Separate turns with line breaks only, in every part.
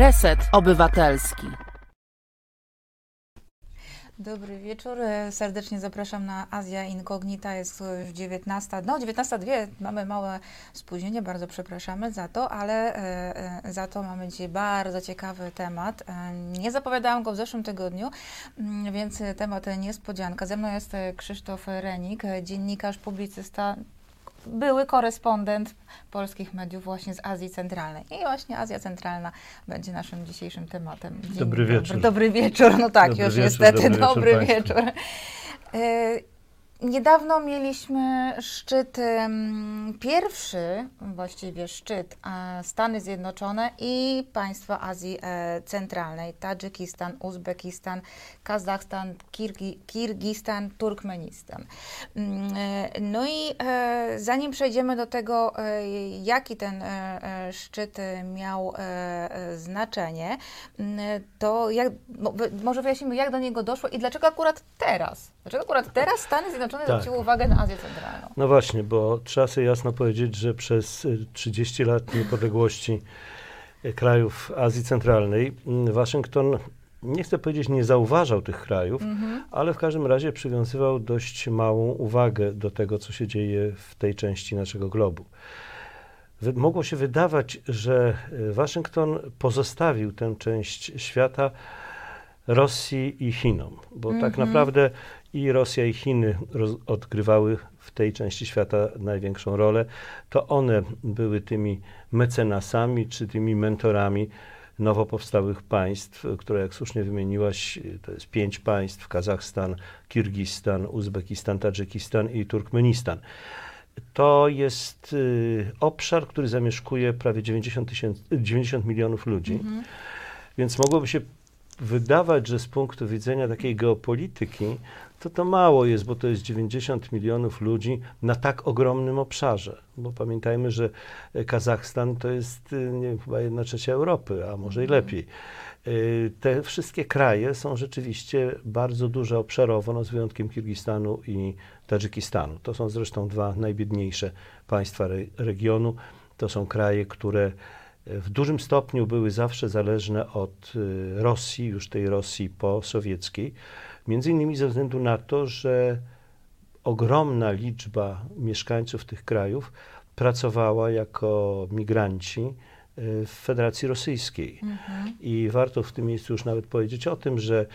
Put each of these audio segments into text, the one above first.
Reset Obywatelski.
Dobry wieczór. Serdecznie zapraszam na Azja Incognita. Jest już 19. No, 19.02. Mamy małe spóźnienie. Bardzo przepraszamy za to, ale e, e, za to mamy dzisiaj bardzo ciekawy temat. E, nie zapowiadałam go w zeszłym tygodniu, mm, więc temat niespodzianka. Ze mną jest e, Krzysztof Renik, e, dziennikarz, publicysta, były korespondent polskich mediów właśnie z Azji Centralnej. I właśnie Azja Centralna będzie naszym dzisiejszym tematem. Dzień
Dobry wieczór.
Dobry, dobry wieczór, no tak,
Dobry
już
wieczór,
niestety,
dobry wieczór
dobry
państwu.
wieczór. Niedawno mieliśmy szczyt, pierwszy właściwie szczyt Stany Zjednoczone i państwa Azji e, Centralnej, Tadżykistan, Uzbekistan, Kazachstan, Kirgi, Kirgistan, Turkmenistan. Mm, e, No i e, zanim przejdziemy do tego, jaki ten szczyt miał znaczenie, mm, to jak, wy- może wyjaśnimy, jak do niego doszło i dlaczego akurat teraz? Dlaczego akurat teraz Stany Zjednoczone
Tak.
zwróciły uwagę na Azję Centralną?
No właśnie, bo trzeba sobie jasno powiedzieć, że przez y, 30 lat niepodległości y, krajów Azji Centralnej mm, Waszyngton, nie chcę powiedzieć, nie zauważał tych krajów,
Mhm.
ale w każdym razie przywiązywał dość małą uwagę do tego, co się dzieje w tej części naszego globu. Wy- Mogło się wydawać, że y, Waszyngton pozostawił tę część świata Rosji i Chinom, bo tak
Mhm.
naprawdę i Rosja i Chiny odgrywały w tej części świata największą rolę. To one były tymi mecenasami czy tymi mentorami nowo powstałych państw, które jak słusznie wymieniłaś, to jest pięć państw, Kazachstan, Kirgistan, Uzbekistan, Tadżykistan i Turkmenistan. To jest y, obszar, który zamieszkuje prawie 90, tysięcy, 90 milionów ludzi.
Mhm.
Więc mogłoby się wydawać, że z punktu widzenia takiej geopolityki, to to mało jest, bo to jest 90 milionów ludzi na tak ogromnym obszarze. Bo pamiętajmy, że Kazachstan to jest y, nie, wiem, chyba jedna trzecia Europy, a może i lepiej. Y, Te wszystkie kraje są rzeczywiście bardzo duże obszarowo, no z wyjątkiem Kirgistanu i Tadżykistanu. To są zresztą dwa najbiedniejsze państwa re, regionu. To są kraje, które w dużym stopniu były zawsze zależne od y, Rosji, już tej Rosji posowieckiej, między innymi ze względu na to, że ogromna liczba mieszkańców tych krajów pracowała jako migranci y, w Federacji Rosyjskiej.
Mhm.
I warto w tym miejscu już nawet powiedzieć o tym, że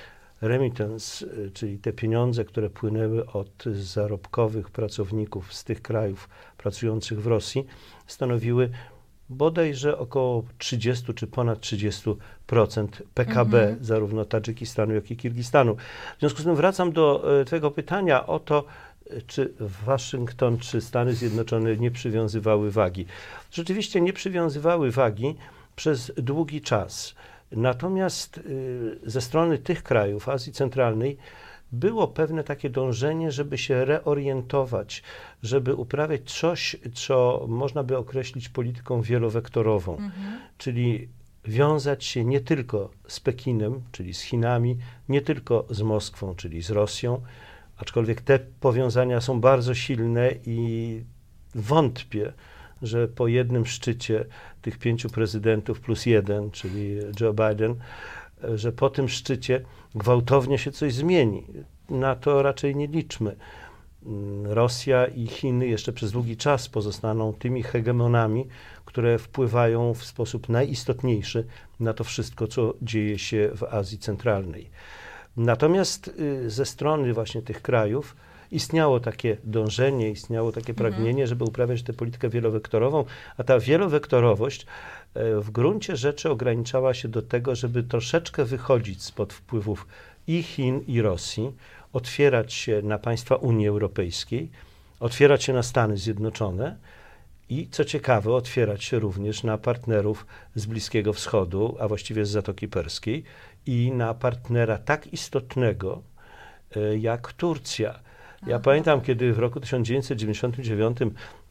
remittance, y, czyli te pieniądze, które płynęły od zarobkowych pracowników z tych krajów pracujących w Rosji, stanowiły bodajże około 30 czy ponad 30% PKB
Mhm.
zarówno Tadżykistanu, jak i Kirgistanu. W związku z tym wracam do e, Twojego pytania o to, e, czy Waszyngton, czy Stany Zjednoczone nie przywiązywały wagi. Rzeczywiście nie przywiązywały wagi przez długi czas. Natomiast y, ze strony tych krajów Azji Centralnej było pewne takie dążenie, żeby się reorientować, żeby uprawiać coś, co można by określić polityką wielowektorową,
Mhm.
czyli wiązać się nie tylko z Pekinem, czyli z Chinami, nie tylko z Moskwą, czyli z Rosją, aczkolwiek te powiązania są bardzo silne i wątpię, że po jednym szczycie tych pięciu prezydentów plus jeden, czyli Joe Biden, że po tym szczycie gwałtownie się coś zmieni. Na to raczej nie liczmy. Mm, Rosja i Chiny jeszcze przez długi czas pozostaną tymi hegemonami, które wpływają w sposób najistotniejszy na to wszystko, co dzieje się w Azji Centralnej. Natomiast y, ze strony właśnie tych krajów istniało takie dążenie, istniało takie
Mhm.
pragnienie, żeby uprawiać tę politykę wielowektorową, a ta wielowektorowość w gruncie rzeczy ograniczała się do tego, żeby troszeczkę wychodzić spod wpływów i Chin, i Rosji, otwierać się na państwa Unii Europejskiej, otwierać się na Stany Zjednoczone i co ciekawe, otwierać się również na partnerów z Bliskiego Wschodu, a właściwie z Zatoki Perskiej i na partnera tak istotnego e, jak Turcja. Ja pamiętam, kiedy w roku 1999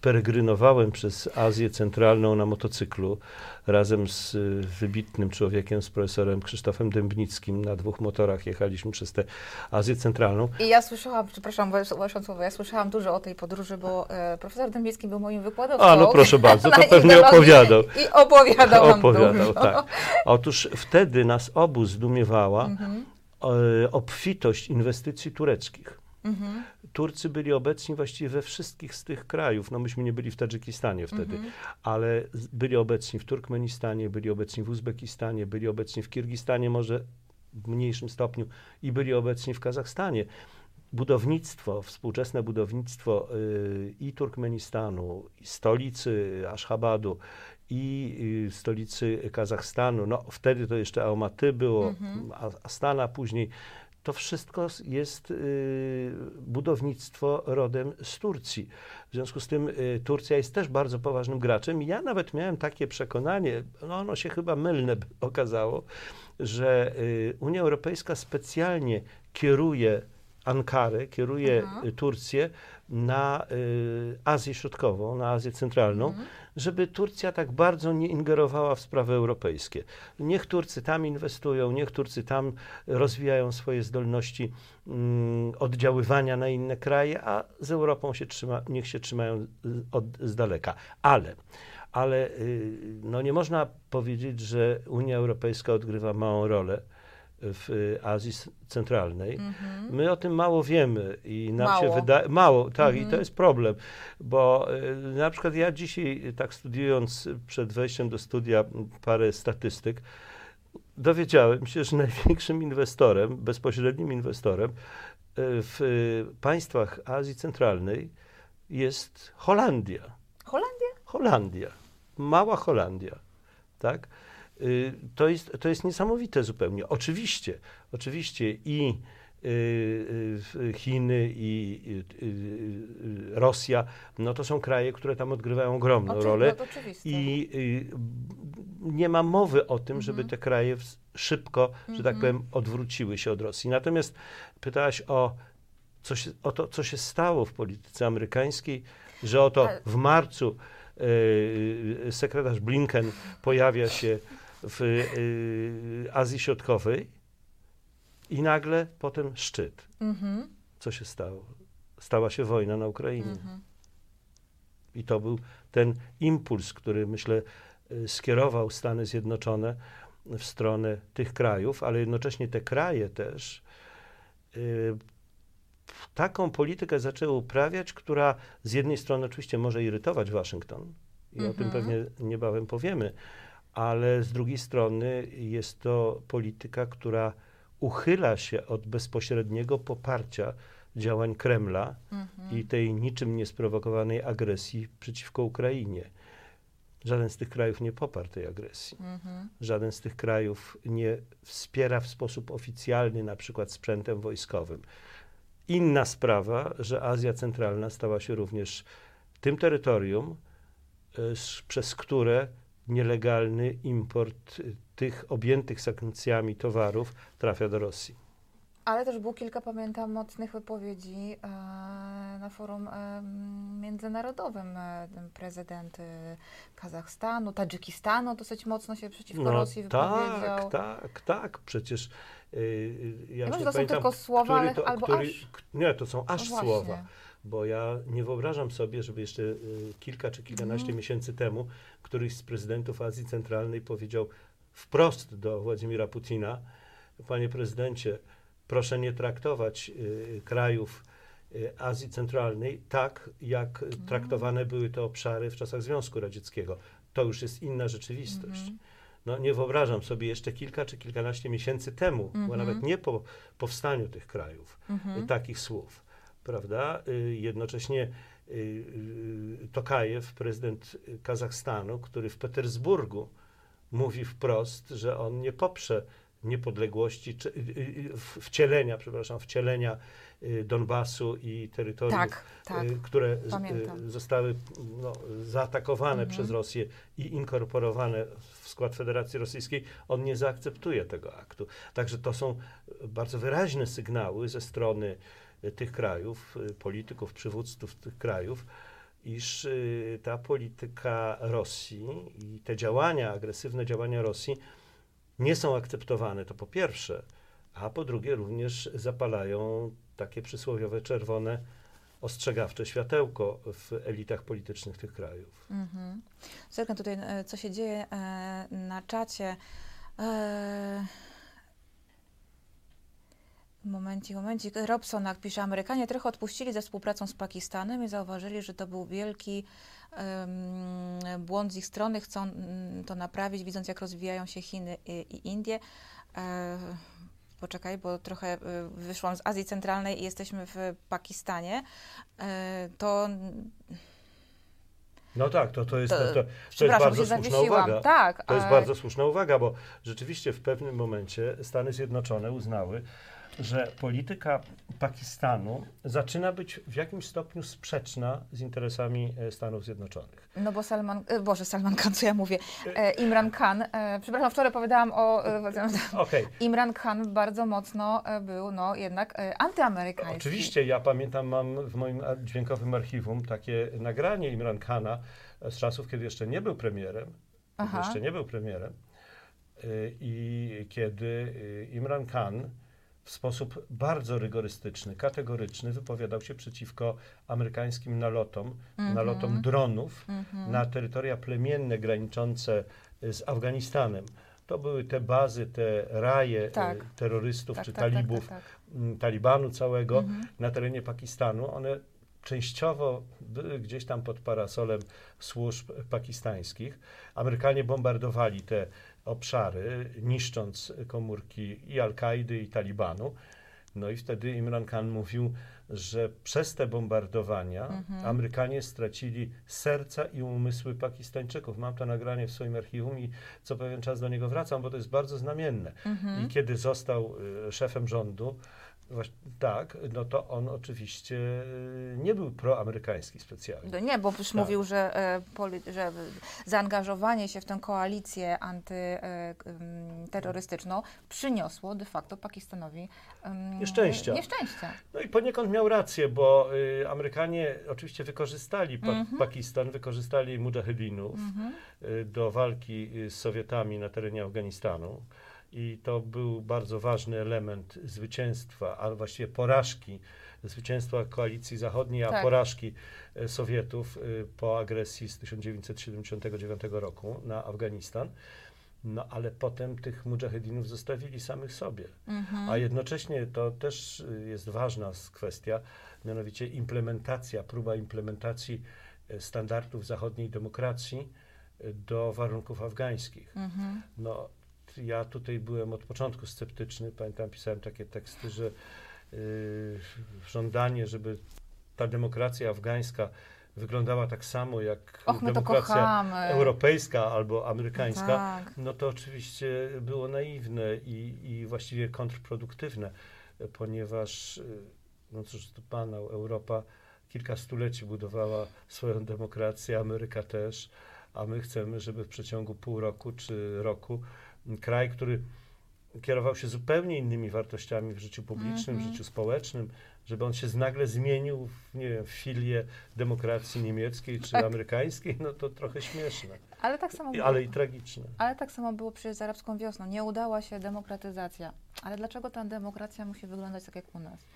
peregrynowałem przez Azję Centralną na motocyklu razem z y, wybitnym człowiekiem, z profesorem Krzysztofem Dębnickim. Na dwóch motorach jechaliśmy przez tę Azję Centralną.
I ja słyszałam, przepraszam, wasze słowo, ja słyszałam dużo o tej podróży, bo e, profesor Dębicki był moim wykładowcą.
A, no proszę bardzo, to pewnie opowiadał.
I opowiadał nam
Opowiadał,
dużo.
tak. Otóż wtedy nas obu zdumiewała
Mhm,
e, obfitość inwestycji tureckich.
Mhm,
Turcy byli obecni właściwie we wszystkich z tych krajów. No myśmy nie byli w Tadżykistanie wtedy,
mhm.
ale byli obecni w Turkmenistanie, byli obecni w Uzbekistanie, byli obecni w Kirgistanie może w mniejszym stopniu i byli obecni w Kazachstanie. Budownictwo, współczesne budownictwo y, i Turkmenistanu, i stolicy Aszchabadu, i y, stolicy Kazachstanu, no wtedy to jeszcze Almaty było,
Mhm.
Astana później, to wszystko jest y, budownictwo rodem z Turcji. W związku z tym y, Turcja jest też bardzo poważnym graczem. Ja nawet miałem takie przekonanie, no ono się chyba mylne okazało, że y, Unia Europejska specjalnie kieruje Ankarę, kieruje
Mhm.
Turcję na Azję Środkową, na Azję Centralną,
Mhm.
Żeby Turcja tak bardzo nie ingerowała w sprawy europejskie. Niech Turcy tam inwestują, niech Turcy tam rozwijają swoje zdolności mm, oddziaływania na inne kraje, a z Europą się trzyma, niech się trzymają od, z daleka. Ale, ale y, no nie można powiedzieć, że Unia Europejska odgrywa małą rolę w Azji Centralnej.
Mhm.
My o tym mało wiemy i nam
Mało.
się wydaje. Mało, tak, i
Mhm.
to jest problem, bo y, na przykład ja dzisiaj, y, tak studiując y, przed wejściem do studia parę statystyk, dowiedziałem się, że największym inwestorem, bezpośrednim inwestorem w państwach Azji Centralnej jest Holandia.
Holandia?
Holandia. Mała Holandia. Tak? Y, To jest, to jest niesamowite zupełnie. Oczywiście, oczywiście i y, y, Chiny i Rosja, no to są kraje, które tam odgrywają ogromną
Oczy-
rolę.
no.
I nie ma mowy o tym, żeby
Mhm.
te kraje szybko, że tak
Mhm.
powiem, odwróciły się od Rosji. Natomiast pytałaś o, co się, o to, co się stało w polityce amerykańskiej, że oto w marcu sekretarz Blinken pojawia się w y, Azji Środkowej i nagle potem szczyt.
Mhm,
Co się stało? Stała się wojna na Ukrainie.
mhm.
I to był ten impuls, który myślę y, skierował Stany Zjednoczone w stronę tych krajów, ale jednocześnie te kraje też y, taką politykę zaczęły uprawiać, która z jednej strony oczywiście może irytować Waszyngton i o tym
Mhm.
pewnie niebawem powiemy, ale z drugiej strony jest to polityka, która uchyla się od bezpośredniego poparcia działań Kremla,
Mhm.
i tej niczym niesprowokowanej agresji przeciwko Ukrainie. Żaden z tych krajów nie poparł tej agresji.
Mhm.
Żaden z tych krajów nie wspiera w sposób oficjalny, na przykład sprzętem wojskowym. Inna sprawa, że Azja Centralna stała się również tym terytorium, y, przez które nielegalny import y, tych objętych sankcjami towarów trafia do Rosji.
Ale też było kilka, pamiętam, mocnych wypowiedzi e, na forum e, międzynarodowym. E, prezydent Kazachstanu, Tadżykistanu dosyć mocno się przeciwko Rosji wypowiedział.
tak, tak, tak. Przecież y, y, ja
Nie
już nie
to są
pamiętam,
tylko słowa, ale
to,
albo
który,
aż.
Nie, to są aż
No właśnie.
Bo ja nie wyobrażam sobie, żeby jeszcze y, kilka czy kilkanaście
Mhm.
miesięcy temu któryś z prezydentów Azji Centralnej powiedział wprost do Władimira Putina, panie prezydencie, proszę nie traktować y, krajów y, Azji Centralnej tak, jak
Mhm.
traktowane były te obszary w czasach Związku Radzieckiego. To już jest inna rzeczywistość.
Mhm.
No nie wyobrażam sobie jeszcze kilka czy kilkanaście miesięcy temu, bo
Mhm.
nawet nie po powstaniu tych krajów,
Mhm.
y, takich słów, prawda? Y, Jednocześnie y, y, Tokajew, prezydent Kazachstanu, który w Petersburgu mówi wprost, że on nie poprze niepodległości, czy, wcielenia, przepraszam, wcielenia Donbasu i terytoriów
Tak, tak.
które
pamiętam.
zostały no, zaatakowane
Mhm.
przez Rosję i inkorporowane w skład Federacji Rosyjskiej, on nie zaakceptuje tego aktu. Także to są bardzo wyraźne sygnały ze strony tych krajów, y, polityków, przywódców tych krajów, iż y, ta polityka Rosji i te działania, agresywne działania Rosji nie są akceptowane, to po pierwsze, a po drugie również zapalają takie przysłowiowe czerwone ostrzegawcze światełko w elitach politycznych tych krajów.
Mhm. Tutaj, e, co się dzieje e, na czacie. E, Momencik, momencik. Robson pisze, Amerykanie trochę odpuścili ze współpracą z Pakistanem i zauważyli, że to był wielki em, błąd z ich strony. Chcą mm, to naprawić, widząc jak rozwijają się Chiny i, i Indie. E, poczekaj, bo trochę e, wyszłam z Azji Centralnej i jesteśmy w Pakistanie. E, to
No tak, to, to jest,
To-
to, to, jest bardzo słuszna uwaga.
Tak,
To jest
e,
bardzo słuszna uwaga, bo rzeczywiście w pewnym momencie Stany Zjednoczone uznały, że polityka Pakistanu zaczyna być w jakimś stopniu sprzeczna z interesami e, Stanów Zjednoczonych.
No bo Salman, e, Boże, Salman Khan, co ja mówię? E, Imran Khan, przepraszam, wczoraj powiedziałam o...
Okej,
Imran Khan bardzo mocno był, no jednak antyamerykański.
Oczywiście, ja pamiętam, mam w moim dźwiękowym archiwum takie nagranie Imran Khana z czasów, kiedy jeszcze nie był premierem.
Aha.
jeszcze nie był premierem. I kiedy Imran Khan w sposób bardzo rygorystyczny, kategoryczny wypowiadał się przeciwko amerykańskim nalotom,
Mhm.
nalotom dronów na terytoria plemienne graniczące y, z Afganistanem. To były te bazy, te raje y,
Tak.
terrorystów
Tak,
czy
tak, tak,
talibów,
tak, tak.
mm, Talibanu całego
Mhm.
na terenie Pakistanu. One częściowo były gdzieś tam pod parasolem służb pakistańskich. Amerykanie bombardowali te obszary, niszcząc komórki i Al-Kaidy, i Talibanu. No i wtedy Imran Khan mówił, że przez te bombardowania
Mhm.
Amerykanie stracili serca i umysły Pakistańczyków. Mam to nagranie w swoim archiwum i co pewien czas do niego wracam, bo to jest bardzo znamienne.
Mhm.
I kiedy został y, szefem rządu, Waś- Tak, no to on oczywiście y, nie był proamerykański specjalnie.
No Nie, bo już
Tak.
mówił, że, e, że zaangażowanie się w tę koalicję antyterrorystyczną przyniosło de facto Pakistanowi em,
Nieszczęścia.
nieszczęścia.
No i poniekąd miał rację, bo y, Amerykanie oczywiście wykorzystali pa-
Mhm.
Pakistan, wykorzystali mujahedinów y, do walki z Sowietami na terenie Afganistanu. I to był bardzo ważny element zwycięstwa, a właściwie porażki, zwycięstwa koalicji zachodniej, a
Tak.
porażki e, Sowietów y, po agresji z 1979 roku na Afganistan. No ale potem tych mujahedinów zostawili samych sobie.
Mhm.
A jednocześnie to też y, jest ważna kwestia, mianowicie implementacja, próba implementacji e, standardów zachodniej demokracji e, do warunków afgańskich.
Mhm.
No, ja tutaj byłem od początku sceptyczny. Pamiętam, pisałem takie teksty, że y, żądanie, żeby ta demokracja afgańska wyglądała tak samo jak
Och, to
demokracja europejska albo amerykańska,
Tak.
no to oczywiście było naiwne i, i właściwie kontrproduktywne, ponieważ, y, no cóż tu pana, Europa kilka stuleci budowała swoją demokrację, Ameryka też, a my chcemy, żeby w przeciągu pół roku czy roku kraj, który kierował się zupełnie innymi wartościami w życiu publicznym, w
Mhm.
życiu społecznym, żeby on się nagle zmienił w, nie wiem, w filię demokracji niemieckiej czy
Tak.
amerykańskiej, no to trochę śmieszne,
Ale tak samo było.
ale i tragiczne.
Ale tak samo było przecież z arabską wiosną. Nie udała się demokratyzacja. Ale dlaczego ta demokracja musi wyglądać tak jak u nas?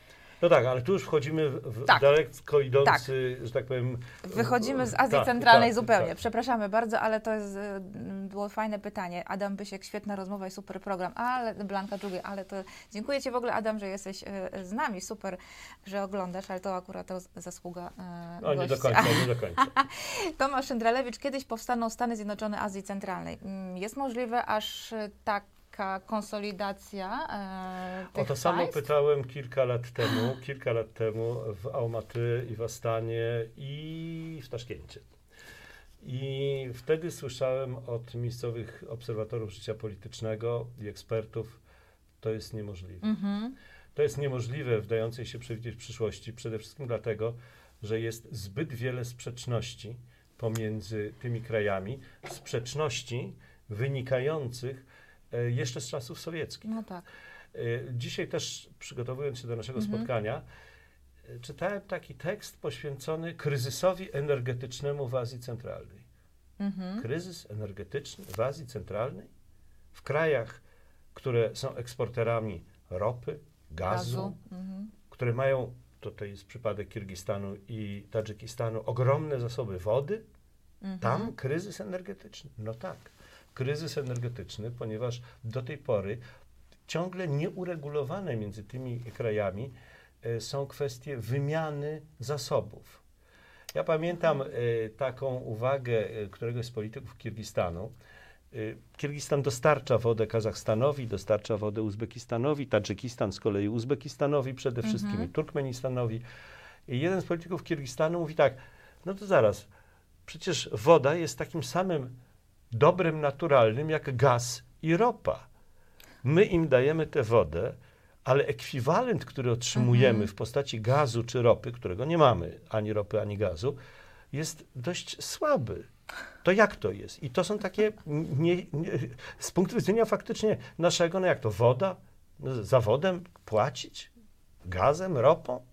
No tak, ale tu już wchodzimy w,
Tak.
daleko idący, że tak powiem...
Wychodzimy z Azji
tak,
Centralnej
tak,
zupełnie.
tak.
Przepraszamy bardzo, ale to jest, y, było fajne pytanie. Adam Bysiek, świetna rozmowa i super program. Ale Blanka Dżugi, ale to dziękuję Ci w ogóle Adam, że jesteś y, z nami. Super, że oglądasz, ale to akurat to zasługa
No nie do końca, nie do końca.
Tomasz Szyndralewicz, kiedyś powstaną Stany Zjednoczone Azji Centralnej. Mm, Jest możliwe aż y, taka konsolidacja e,
O
tych
to samo
państw?
pytałem kilka lat temu, kilka lat temu w Almaty i w Astanie i w Taszkencie. I wtedy słyszałem od miejscowych obserwatorów życia politycznego i ekspertów, to jest niemożliwe.
Mhm.
To jest niemożliwe w dającej się przewidzieć przyszłości, przede wszystkim dlatego, że jest zbyt wiele sprzeczności pomiędzy tymi krajami, sprzeczności wynikających jeszcze z czasów sowieckich.
No tak.
E, Dzisiaj też przygotowując się do naszego
Mhm.
spotkania, y, czytałem taki tekst poświęcony kryzysowi energetycznemu w Azji Centralnej.
Mhm.
Kryzys energetyczny w Azji Centralnej, w krajach, które są eksporterami ropy, gazu,
Gazu. Mhm.
które mają, to jest przypadek Kirgistanu i Tadżykistanu, ogromne zasoby wody,
Mhm.
tam kryzys energetyczny. No tak, kryzys energetyczny, ponieważ do tej pory ciągle nieuregulowane między tymi krajami e, są kwestie wymiany zasobów. Ja pamiętam e, taką uwagę e, któregoś z polityków Kirgistanu. Kirgistan dostarcza wodę Kazachstanowi, dostarcza wodę Uzbekistanowi, Tadżykistan z kolei Uzbekistanowi przede wszystkim
Mhm.
i Turkmenistanowi. I jeden z polityków Kirgistanu mówi tak, no to zaraz, przecież woda jest takim samym dobrem naturalnym jak gaz i ropa. My im dajemy tę wodę, ale ekwiwalent, który otrzymujemy
Mhm.
w postaci gazu czy ropy, którego nie mamy, ani ropy, ani gazu, jest dość słaby. To jak to jest? I to są takie, nie, nie, z punktu widzenia faktycznie naszego, no jak to, woda? No, Za wodę płacić? Gazem, ropą?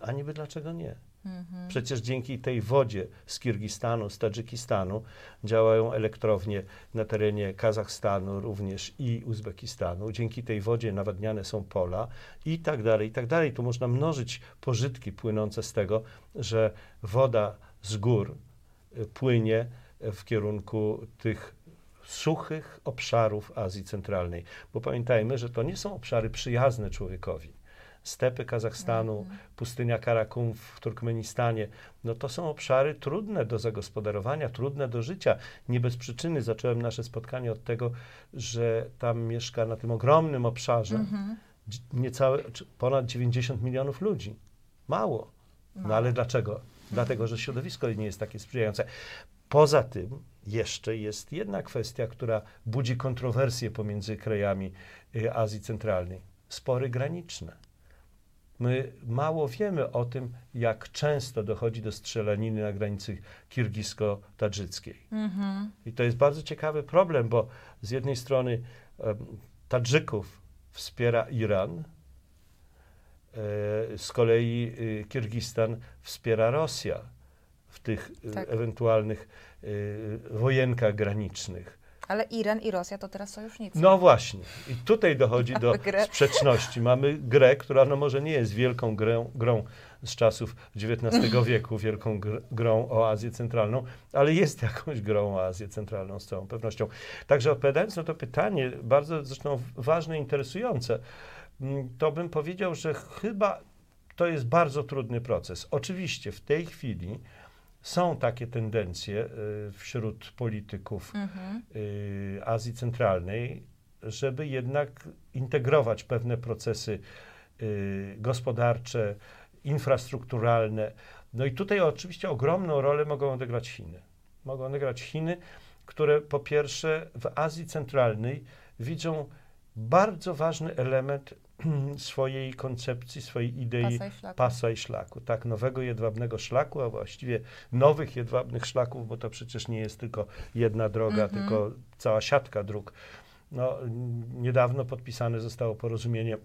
A niby dlaczego nie?
Mhm.
Przecież dzięki tej wodzie z Kirgistanu, z Tadżykistanu działają elektrownie na terenie Kazachstanu również i Uzbekistanu. Dzięki tej wodzie nawadniane są pola i tak dalej, i tak dalej. Tu można mnożyć pożytki płynące z tego, że woda z gór y, płynie w kierunku tych suchych obszarów Azji Centralnej. Bo pamiętajmy, że to nie są obszary przyjazne człowiekowi. Stepy Kazachstanu, pustynia Karakum w Turkmenistanie, no to są obszary trudne do zagospodarowania, trudne do życia. Nie bez przyczyny zacząłem nasze spotkanie od tego, że tam mieszka na tym ogromnym obszarze
Mhm.
niecałe, ponad 90 milionów ludzi. Mało. No ale dlaczego? Dlatego, że środowisko nie jest takie sprzyjające. Poza tym jeszcze jest jedna kwestia, która budzi kontrowersje pomiędzy krajami y, Azji Centralnej. Spory graniczne. My mało wiemy o tym, jak często dochodzi do strzelaniny na granicy kirgisko-tadżyckiej.
Mhm.
I to jest bardzo ciekawy problem, bo z jednej strony em, Tadżyków wspiera Iran, e, z kolei y, Kirgistan wspiera Rosja w tych y,
Tak.
ewentualnych y, wojenkach granicznych.
Ale Iran i Rosja to teraz sojusznicy.
No właśnie. I tutaj dochodzi do
grę.
sprzeczności. Mamy grę, która no może nie jest wielką grą, grą z czasów XIX wieku, wielką gr, grą o Azję Centralną, ale jest jakąś grą o Azję Centralną z całą pewnością. Także odpowiadając na to pytanie, bardzo zresztą ważne, interesujące, mm, to bym powiedział, że chyba to jest bardzo trudny proces. Oczywiście w tej chwili są takie tendencje y, wśród polityków
Mhm.
Azji Centralnej, żeby jednak integrować pewne procesy y, gospodarcze, infrastrukturalne. No i tutaj oczywiście ogromną rolę mogą odegrać Chiny. Mogą odegrać Chiny, które po pierwsze w Azji Centralnej widzą bardzo ważny element swojej koncepcji, swojej idei
Pasa i szlaku.
pasa i szlaku, tak, nowego jedwabnego szlaku, a właściwie nowych jedwabnych szlaków, bo to przecież nie jest tylko jedna droga,
Mhm.
tylko cała siatka dróg. No, niedawno podpisane zostało porozumienie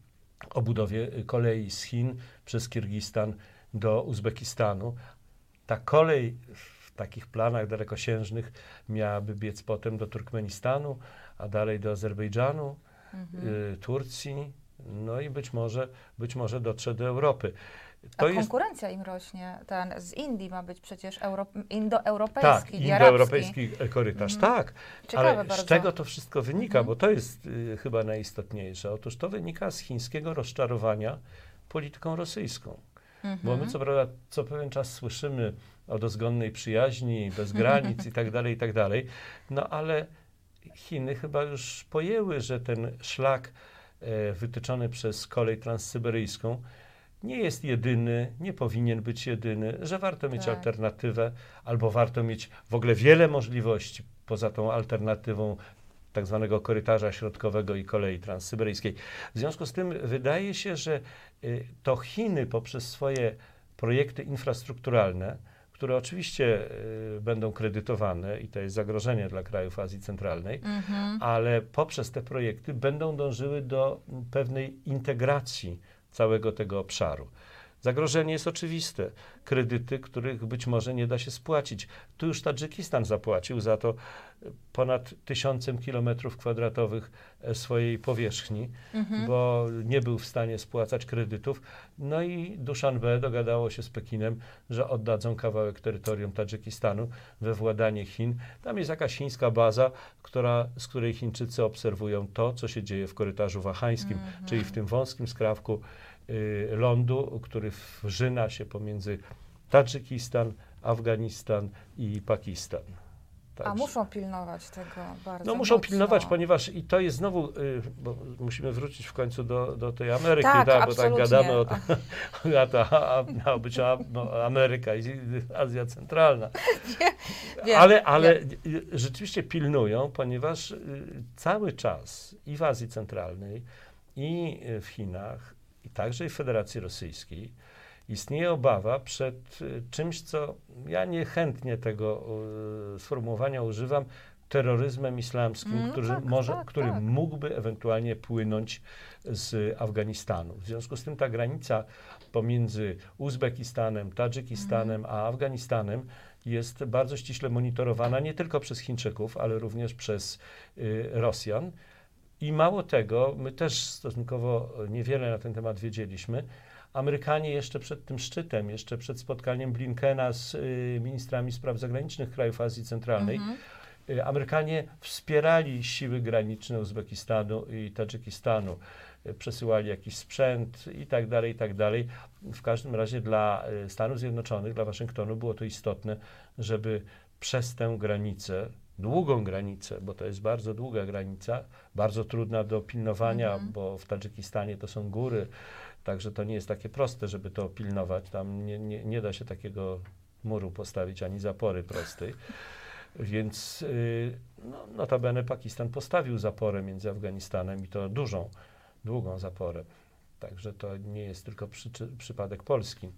o budowie y, kolei z Chin przez Kirgistan do Uzbekistanu. Ta kolej w takich planach dalekosiężnych miałaby biec potem do Turkmenistanu, a dalej do Azerbejdżanu,
Mhm.
y, Turcji, no i być może, być może dotrze do Europy.
A
To jest
konkurencja im rośnie. Ten z Indii ma być przecież euro, indoeuropejski,
tak, indoeuropejski korytarz,
Mhm.
tak.
Ciekawe
Ale
bardzo.
z czego to wszystko wynika?
Mhm.
Bo to jest y, chyba najistotniejsze. Otóż to wynika z chińskiego rozczarowania polityką rosyjską.
Mhm.
Bo my co prawda co pewien czas słyszymy o dozgonnej przyjaźni, bez granic i tak dalej, i tak dalej. No ale Chiny chyba już pojęły, że ten szlak wytyczony przez kolej transsyberyjską nie jest jedyny, nie powinien być jedyny, że warto mieć
Tak.
alternatywę, albo warto mieć w ogóle wiele możliwości poza tą alternatywą tak zwanego korytarza środkowego i kolei transsyberyjskiej. W związku z tym wydaje się, że y, to Chiny poprzez swoje projekty infrastrukturalne, które oczywiście y, będą kredytowane i to jest zagrożenie dla krajów Azji Centralnej,
Mhm.
ale poprzez te projekty będą dążyły do pewnej integracji całego tego obszaru. Zagrożenie jest oczywiste. Kredyty, których być może nie da się spłacić. Tu już Tadżykistan zapłacił za to ponad tysiącem kilometrów kwadratowych e, swojej powierzchni,
Mhm.
bo nie był w stanie spłacać kredytów. No i Dushanbe dogadało się z Pekinem, że oddadzą kawałek terytorium Tadżykistanu we władanie Chin. Tam jest jakaś chińska baza, która, z której Chińczycy obserwują to, co się dzieje w korytarzu wahańskim,
Mhm.
czyli w tym wąskim skrawku lądu, który wrzyna się pomiędzy Tadżykistan, Afganistan i Pakistan.
A
Także-
muszą pilnować tego bardzo
no muszą
mocno.
pilnować, ponieważ i to jest znowu, y, bo musimy wrócić w końcu do, do tej Ameryki,
Tak,
tak, bo tak gadamy o tym, a a, być a, no, Ameryka i Azja Centralna.
Wiem,
ale ale y, rzeczywiście pilnują, ponieważ y, cały czas i w Azji Centralnej, i y, w Chinach, i także i w Federacji Rosyjskiej istnieje obawa przed y, czymś, co ja niechętnie tego y, sformułowania używam, terroryzmem islamskim,
No
który,
tak,
może,
tak,
który
tak.
mógłby ewentualnie płynąć z Afganistanu. W związku z tym ta granica pomiędzy Uzbekistanem, Tadżykistanem a Afganistanem jest bardzo ściśle monitorowana nie tylko przez Chińczyków, ale również przez y, Rosjan. I mało tego, my też stosunkowo niewiele na ten temat wiedzieliśmy. Amerykanie jeszcze przed tym szczytem, jeszcze przed spotkaniem Blinkena z y, ministrami spraw zagranicznych krajów Azji Centralnej,
Mhm.
y, Amerykanie wspierali siły graniczne Uzbekistanu i Tadżykistanu. Y, Przesyłali jakiś sprzęt i tak dalej, i tak dalej. W każdym razie dla y, Stanów Zjednoczonych, dla Waszyngtonu było to istotne, żeby przez tę granicę, długą granicę, bo to jest bardzo długa granica, bardzo trudna do pilnowania,
Mhm.
bo w Tadżykistanie to są góry, także to nie jest takie proste, żeby to pilnować. Tam nie, nie, nie da się takiego muru postawić, ani zapory prostej. Więc yy, no, notabene Pakistan postawił zaporę między Afganistanem i to dużą, długą zaporę. Także to nie jest tylko przyczy, przypadek Polski,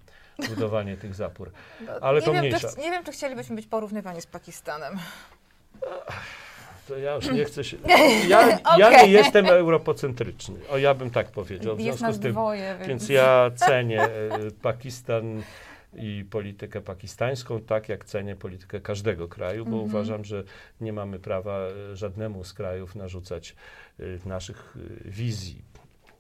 budowanie tych zapór.
No,
Ale
nie
to
wiem,
mniejsza.
Czy, nie wiem, czy chcielibyśmy być porównywani z Pakistanem.
To ja już nie chcę się. Ja, ja nie jestem europocentryczny. O, ja bym tak powiedział. W
Jest
związku z tym.
dwoje, więc...
Więc ja cenię e, Pakistan i politykę pakistańską, tak jak cenię politykę każdego kraju, bo
Mhm.
uważam, że nie mamy prawa e, żadnemu z krajów narzucać e, naszych wizji,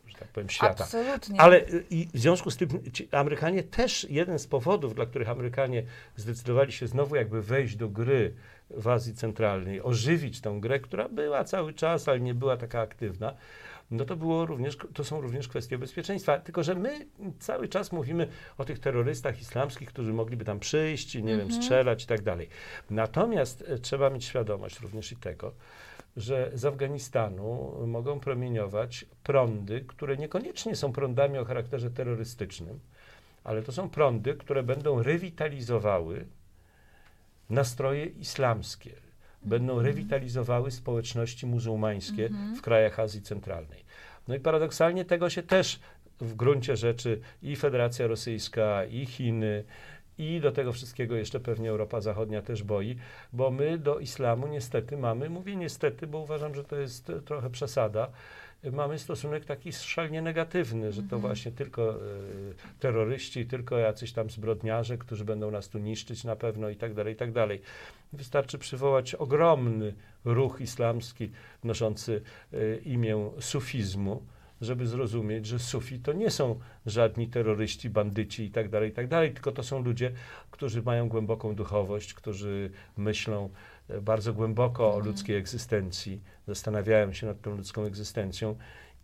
że tak powiem, świata.
Absolutnie.
Ale y, i w związku z tym Amerykanie też, jeden z powodów, dla których Amerykanie zdecydowali się znowu jakby wejść do gry w Azji Centralnej, ożywić tę grę, która była cały czas, ale nie była taka aktywna, no to, było również, to są również kwestie bezpieczeństwa. Tylko, że my cały czas mówimy o tych terrorystach islamskich, którzy mogliby tam przyjść, nie wiem,
Mhm.
strzelać i tak dalej. Natomiast e, trzeba mieć świadomość również i tego, że z Afganistanu mogą promieniować prądy, które niekoniecznie są prądami o charakterze terrorystycznym, ale to są prądy, które będą rewitalizowały nastroje islamskie, będą rewitalizowały społeczności muzułmańskie
Mhm.
w krajach Azji Centralnej. No i paradoksalnie tego się też w gruncie rzeczy i Federacja Rosyjska, i Chiny, i do tego wszystkiego jeszcze pewnie Europa Zachodnia też boi, bo my do islamu niestety mamy, mówię niestety, bo uważam, że to jest trochę przesada, mamy stosunek taki szalnie negatywny, że to
Mhm.
właśnie tylko e, terroryści, tylko jacyś tam zbrodniarze, którzy będą nas tu niszczyć na pewno i tak dalej, i tak dalej. Wystarczy przywołać ogromny ruch islamski noszący e, imię sufizmu, żeby zrozumieć, że sufi to nie są żadni terroryści, bandyci i tak dalej, i tak dalej, tylko to są ludzie, którzy mają głęboką duchowość, którzy myślą bardzo głęboko o
Mhm.
ludzkiej egzystencji, zastanawiają się nad tą ludzką egzystencją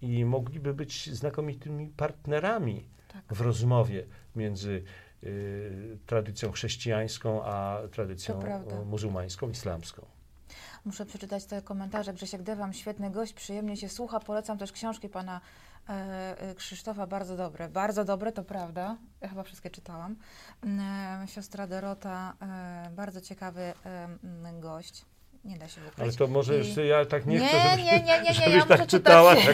i mogliby być znakomitymi partnerami
Tak.
w rozmowie między y, tradycją chrześcijańską a tradycją muzułmańską, islamską.
Muszę przeczytać te komentarze. Grzesiek Dewam, świetny gość, przyjemnie się słucha. Polecam też książki pana Krzysztofa, bardzo dobre. Bardzo dobre, to prawda. Ja chyba wszystkie czytałam. E, siostra Dorota, e, bardzo ciekawy e, gość. Nie da się ukryć.
Ale to może już ja tak nie,
nie,
chcę, żebyś,
nie, nie, nie, nie, ja
tak czytała.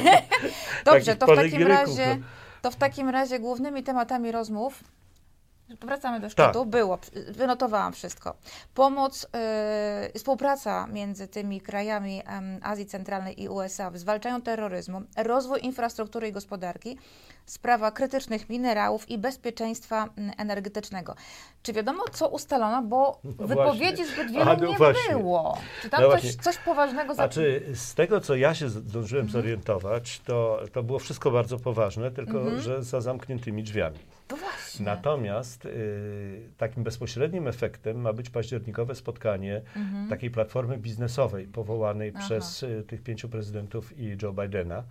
Tak,
Dobrze, to w takim razie, to w takim razie głównymi tematami rozmów Wracamy do
Tak.
szczytu. Było, wynotowałam wszystko. Pomoc, y, współpraca między tymi krajami em, Azji Centralnej i USA w zwalczaniu terroryzmu, rozwój infrastruktury i gospodarki, sprawa krytycznych minerałów i bezpieczeństwa energetycznego. Czy wiadomo, co ustalono, bo
No
wypowiedzi
właśnie.
zbyt wielu
A, no
nie
właśnie.
było. Czy tam
No
coś, coś poważnego za...
Znaczy, z tego, co ja się zdążyłem
Mhm.
zorientować, to, to było wszystko bardzo poważne, tylko że za zamkniętymi drzwiami.
No właśnie.
Natomiast y, takim bezpośrednim efektem ma być październikowe spotkanie takiej platformy biznesowej powołanej
Mhm. Aha.
przez y, tych pięciu prezydentów i Joe Bidena.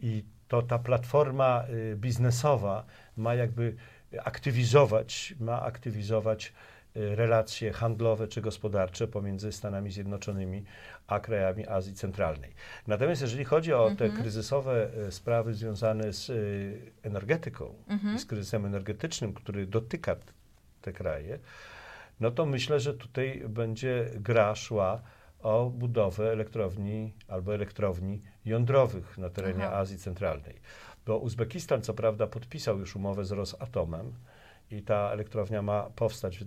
I to ta platforma y, biznesowa ma jakby aktywizować, ma aktywizować relacje handlowe czy gospodarcze pomiędzy Stanami Zjednoczonymi a krajami Azji Centralnej. Natomiast jeżeli chodzi o te kryzysowe y, sprawy związane z y, energetyką i z kryzysem energetycznym, który dotyka te kraje, no to myślę, że tutaj będzie gra szła o budowę elektrowni albo elektrowni jądrowych na terenie
Aha.
Azji Centralnej. Bo Uzbekistan co prawda podpisał już umowę z Rosatomem i ta elektrownia ma powstać,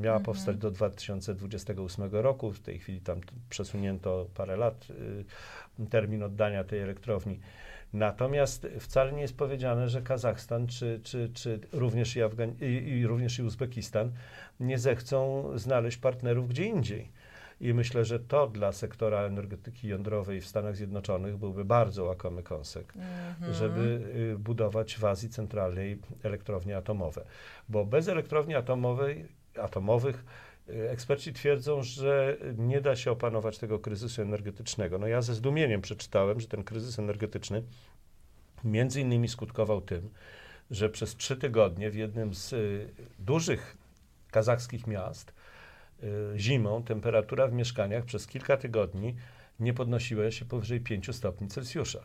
miała powstać do 2028 roku. W tej chwili tam przesunięto parę lat y, termin oddania tej elektrowni. Natomiast wcale nie jest powiedziane, że Kazachstan czy, czy, czy również, i Afgan- i, i również i Uzbekistan nie zechcą znaleźć partnerów gdzie indziej. I myślę, że to dla sektora energetyki jądrowej w Stanach Zjednoczonych byłby bardzo łakomy kąsek, żeby y, budować w Azji Centralnej elektrownie atomowe. Bo bez elektrowni atomowej, atomowych y, eksperci twierdzą, że nie da się opanować tego kryzysu energetycznego. No ja ze zdumieniem przeczytałem, że ten kryzys energetyczny między innymi skutkował tym, że przez trzy tygodnie w jednym z y, dużych kazachskich miast zimą temperatura w mieszkaniach przez kilka tygodni nie podnosiła się powyżej 5 stopni Celsjusza.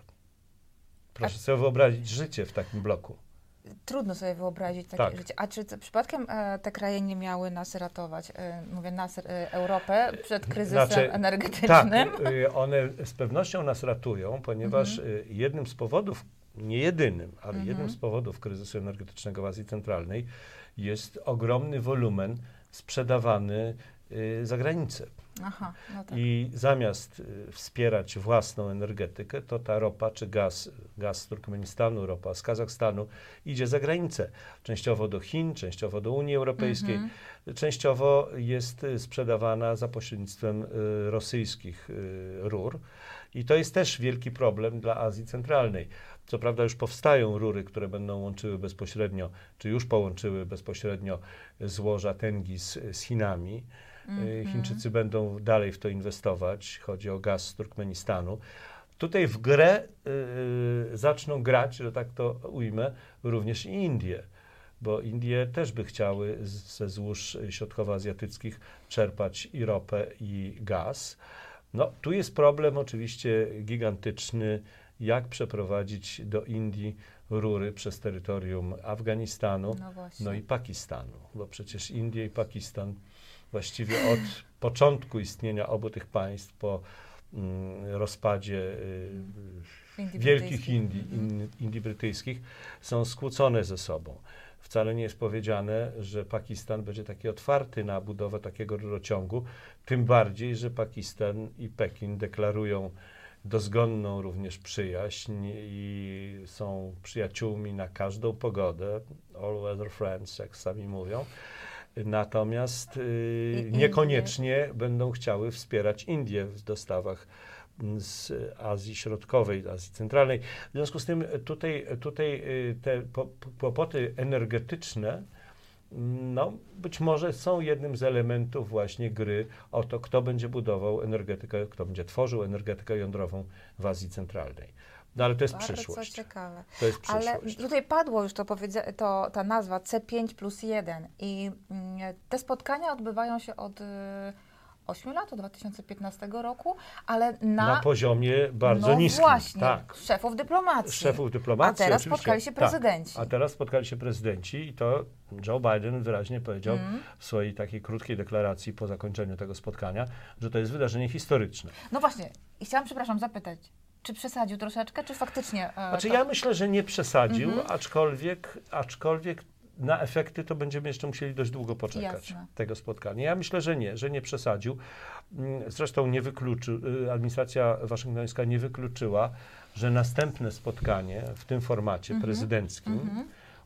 Proszę sobie wyobrazić życie w takim bloku.
Trudno sobie wyobrazić takie
Tak.
życie. A czy przypadkiem e, te kraje nie miały nas ratować, e, mówię nas, e, Europę, przed kryzysem
Znaczy,
energetycznym?
Tak, y, one z pewnością nas ratują, ponieważ
Mhm.
y, jednym z powodów, nie jedynym, ale jednym z powodów kryzysu energetycznego w Azji Centralnej jest ogromny wolumen sprzedawany y, za granicę.
Aha, no tak.
I zamiast y, wspierać własną energetykę, to ta ropa czy gaz, gaz z Turkmenistanu, ropa z Kazachstanu idzie za granicę. Częściowo do Chin, częściowo do Unii Europejskiej,
Mhm.
częściowo jest y, sprzedawana za pośrednictwem rosyjskich rur. I to jest też wielki problem dla Azji Centralnej. Co prawda już powstają rury, które będą łączyły bezpośrednio, czy już połączyły bezpośrednio złoża Tengi z, z Chinami. Y, Chińczycy będą dalej w to inwestować. Chodzi o gaz z Turkmenistanu. Tutaj w grę y, zaczną grać, że tak to ujmę, również i Indie, bo Indie też by chciały ze złóż środkowoazjatyckich czerpać i ropę, i gaz. No, tu jest problem oczywiście gigantyczny, jak przeprowadzić do Indii rury przez terytorium Afganistanu,
No
no i Pakistanu, bo przecież Indie i Pakistan właściwie od początku istnienia obu tych państw po mm, rozpadzie y,
Indii
wielkich. Indii,
Mhm.
in, Indii brytyjskich są skłócone ze sobą. Wcale nie jest powiedziane, że Pakistan będzie taki otwarty na budowę takiego rurociągu, tym bardziej, że Pakistan i Pekin deklarują dozgonną również przyjaźń i są przyjaciółmi na każdą pogodę, all weather friends, jak sami mówią. Natomiast y, niekoniecznie będą chciały wspierać Indię w dostawach mm, z Azji Środkowej, Azji Centralnej. W związku z tym tutaj, tutaj y, te po- po- kłopoty energetyczne no, być może są jednym z elementów właśnie gry o to, kto będzie budował energetykę, kto będzie tworzył energetykę jądrową w Azji Centralnej. No ale to jest
Bardzo
przyszłość.
ciekawe.
To jest
Ale
przyszłość.
tutaj padło już to, to ta nazwa C5 plus 1 i mm, te spotkania odbywają się od y, 8 lat, od 2015 roku, ale na,
Na poziomie bardzo
no
niskim.
właśnie,
Tak.
szefów dyplomacji.
szefów dyplomacji.
A teraz
oczywiście.
spotkali się
Tak.
prezydenci.
A teraz spotkali się prezydenci i to Joe Biden wyraźnie powiedział
Mm.
w swojej takiej krótkiej deklaracji po zakończeniu tego spotkania, że to jest wydarzenie historyczne.
No właśnie, i chciałam, przepraszam, zapytać, czy przesadził troszeczkę, czy faktycznie... e,
Znaczy
to-
ja myślę, że nie przesadził,
Mhm.
aczkolwiek, aczkolwiek na efekty to będziemy jeszcze musieli dość długo poczekać
Jasne.
tego spotkania. Ja myślę, że nie, że nie przesadził. Mm, Zresztą nie wykluczył, y, administracja waszyngtońska nie wykluczyła, że następne spotkanie w tym formacie
Mhm.
prezydenckim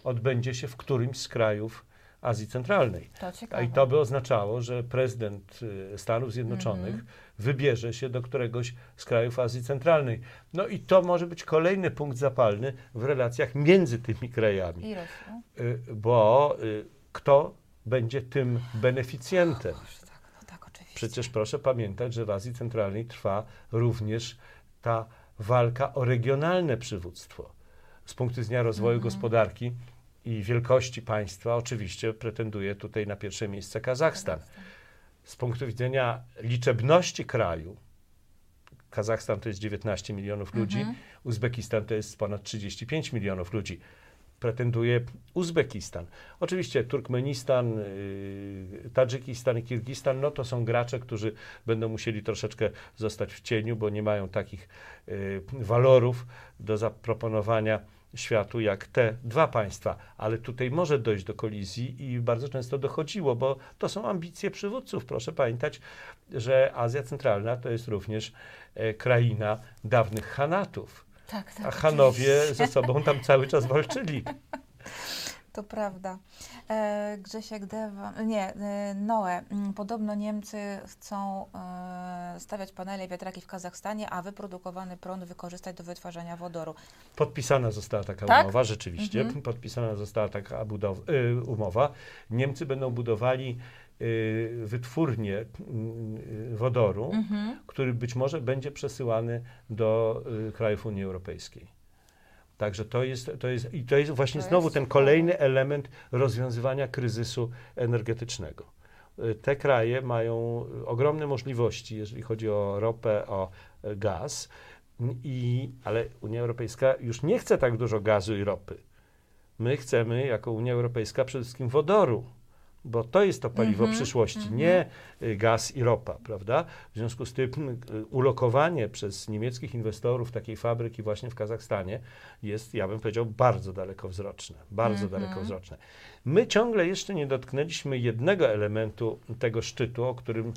odbędzie się w którymś z krajów Azji Centralnej.
To
i to by oznaczało, że prezydent y, Stanów Zjednoczonych
Mhm.
wybierze się do któregoś z krajów Azji Centralnej. No i to może być kolejny punkt zapalny w relacjach między tymi krajami,
I Rosją.
Y, bo y, kto będzie tym beneficjentem?
Boże, tak, no tak, oczywiście.
Przecież proszę pamiętać, że w Azji Centralnej trwa również ta walka o regionalne przywództwo. Z punktu widzenia rozwoju
Mhm.
gospodarki i wielkości państwa, oczywiście pretenduje tutaj na pierwsze miejsce Kazachstan. Z punktu widzenia liczebności kraju, Kazachstan to jest 19 milionów ludzi,
Mhm.
Uzbekistan to jest ponad 35 milionów ludzi. Pretenduje Uzbekistan. Oczywiście Turkmenistan, yy, Tadżykistan i Kirgistan, no to są gracze, którzy będą musieli troszeczkę zostać w cieniu, bo nie mają takich yy, walorów do zaproponowania światu jak te dwa państwa. Ale tutaj może dojść do kolizji i bardzo często dochodziło, bo to są ambicje przywódców. Proszę pamiętać, że Azja Centralna to jest również e, kraina dawnych Hanatów.
Tak, tak.
A Hanowie
oczywiście.
ze sobą tam cały czas walczyli.
To prawda. E, Grzesiek Dewa, nie, e, Noe. Mm, Podobno Niemcy chcą e, stawiać panele i wiatraki w Kazachstanie, a wyprodukowany prąd wykorzystać do wytwarzania wodoru.
Podpisana została taka
Tak?
umowa, rzeczywiście.
Mhm.
Podpisana została taka budow- y, umowa. Niemcy będą budowali y, wytwórnię y, wodoru,
Mhm.
który być może będzie przesyłany do krajów Unii Europejskiej. Także to jest, to jest, i to jest właśnie
To
znowu
jest
ten kolejny element rozwiązywania kryzysu energetycznego. Y, Te kraje mają ogromne możliwości, jeżeli chodzi o ropę, o y, gaz, i, ale Unia Europejska już nie chce tak dużo gazu i ropy. My chcemy, jako Unia Europejska, przede wszystkim wodoru, bo to jest to paliwo
Mhm,
przyszłości,
mhm.
nie y, gaz i ropa, prawda? W związku z tym y, ulokowanie przez niemieckich inwestorów takiej fabryki właśnie w Kazachstanie jest, ja bym powiedział, bardzo dalekowzroczne, bardzo
Mhm.
dalekowzroczne. My ciągle jeszcze nie dotknęliśmy jednego elementu tego szczytu, o którym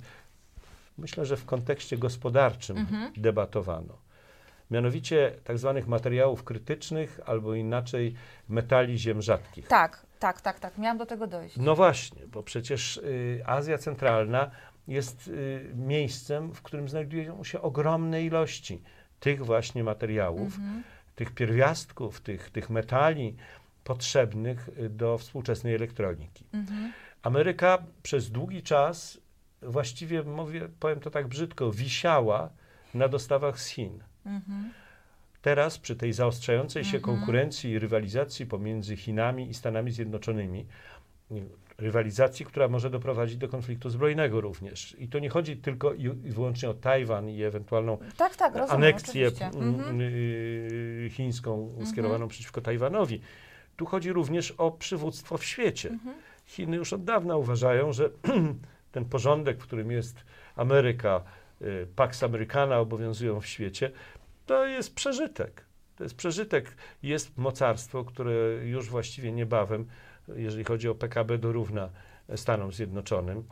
myślę, że w kontekście gospodarczym
Mhm.
debatowano. Mianowicie tak zwanych materiałów krytycznych, albo inaczej metali ziem rzadkich.
Tak, tak, tak, tak. Miałam do tego dojść.
No właśnie, bo przecież y, Azja Centralna jest y, miejscem, w którym znajdują się ogromne ilości tych właśnie materiałów,
Mhm.
tych pierwiastków, tych, tych metali potrzebnych y, do współczesnej elektroniki.
Mhm.
Ameryka przez długi czas, właściwie mówię, powiem to tak brzydko, wisiała na dostawach z Chin.
Mhm.
Teraz przy tej zaostrzającej się
Mhm.
konkurencji i rywalizacji pomiędzy Chinami i Stanami Zjednoczonymi, rywalizacji, która może doprowadzić do konfliktu zbrojnego również. I to nie chodzi tylko i i wyłącznie o Tajwan i ewentualną
Tak, tak, rozumiem.
aneksję
Mhm.
y, chińską skierowaną przeciwko Tajwanowi. Tu chodzi również o przywództwo w świecie.
Mhm.
Chiny już od dawna uważają, że ten porządek, w którym jest Ameryka, y, Pax Americana obowiązują w świecie, to jest przeżytek. To jest przeżytek. Jest mocarstwo, które już właściwie niebawem, jeżeli chodzi o PKB, dorówna Stanom Zjednoczonym.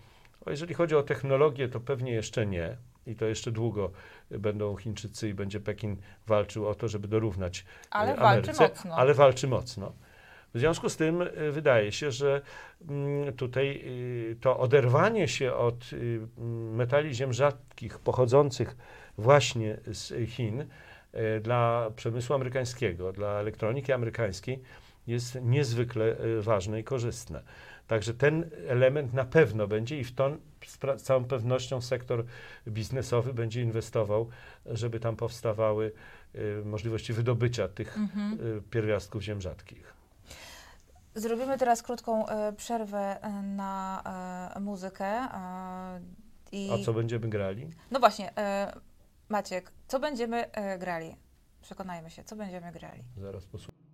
A jeżeli chodzi o technologię, to pewnie jeszcze nie. I to jeszcze długo będą Chińczycy i będzie Pekin walczył o to, żeby dorównać
Ale
y,
walczy
Ameryce,
mocno.
Ale walczy mocno. W związku z tym y, wydaje się, że mm, tutaj y, to oderwanie się od metali ziem rzadkich pochodzących właśnie z Chin y, dla przemysłu amerykańskiego, dla elektroniki amerykańskiej jest niezwykle y, ważne i korzystne. Także ten element na pewno będzie i w to z całą pewnością sektor biznesowy będzie inwestował, żeby tam powstawały y, możliwości wydobycia tych
Mhm.
pierwiastków ziem rzadkich.
Zrobimy teraz krótką e, przerwę e, na e, muzykę. E, i...
A co będziemy grali?
No właśnie, e, Maciek, co będziemy e, grali? Przekonajmy się, co będziemy grali.
Zaraz posłuchamy.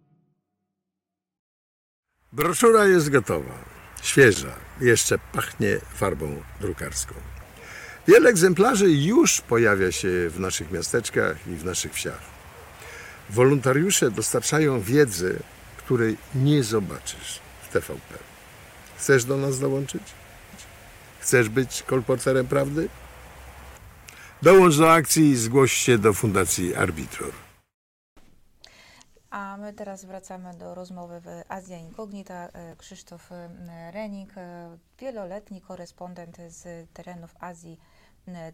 Broszura jest gotowa, świeża, jeszcze pachnie farbą drukarską. Wiele egzemplarzy już pojawia się w naszych miasteczkach i w naszych wsiach. Wolontariusze dostarczają wiedzy, której nie zobaczysz w TVP. Chcesz do nas dołączyć? Chcesz być kolporterem prawdy? Dołącz do akcji i zgłoś się do Fundacji Arbitror.
A my teraz wracamy do rozmowy w Azja Incognita. E, Krzysztof e, Renik, e, wieloletni korespondent z terenów Azji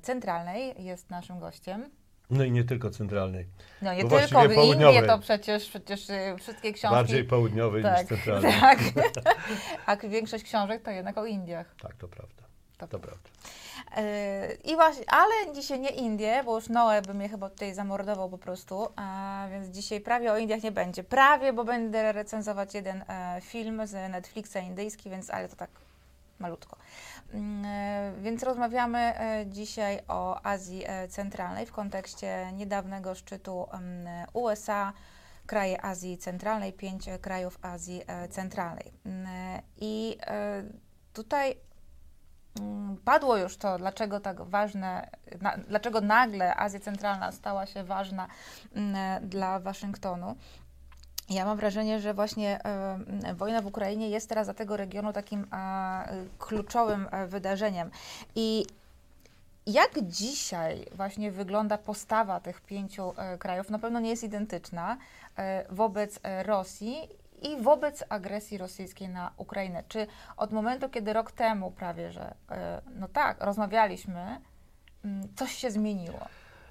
Centralnej, jest naszym gościem.
No i nie tylko centralnej.
No nie
Bo
tylko, w. Indie to przecież, przecież wszystkie książki...
Bardziej południowej
tak,
niż centralnej.
tak. A większość książek to jednak o Indiach.
Tak, to prawda.
To
To prawda.
Yy, I właśnie, ale dzisiaj nie Indie, bo już Noe by mnie chyba tutaj zamordował po prostu, a więc dzisiaj prawie o Indiach nie będzie. Prawie, bo będę recenzować jeden e, film z Netflixa indyjski, więc ale to tak malutko. Mm, e, Więc rozmawiamy e, dzisiaj o Azji e, Centralnej w kontekście niedawnego szczytu em, USA, kraje Azji Centralnej, pięć krajów Azji Centralnej. Mm, I tutaj Mm, Padło już to, dlaczego tak ważne, na, dlaczego nagle Azja Centralna stała się ważna mm, dla Waszyngtonu. Ja mam wrażenie, że właśnie wojna w Ukrainie jest teraz dla tego regionu takim kluczowym e, wydarzeniem. I jak dzisiaj właśnie wygląda postawa tych pięciu e, krajów? Na pewno nie jest identyczna e, wobec Rosji i wobec agresji rosyjskiej na Ukrainę. Czy od momentu, kiedy rok temu prawie, że e, no tak, rozmawialiśmy, mm, coś się zmieniło?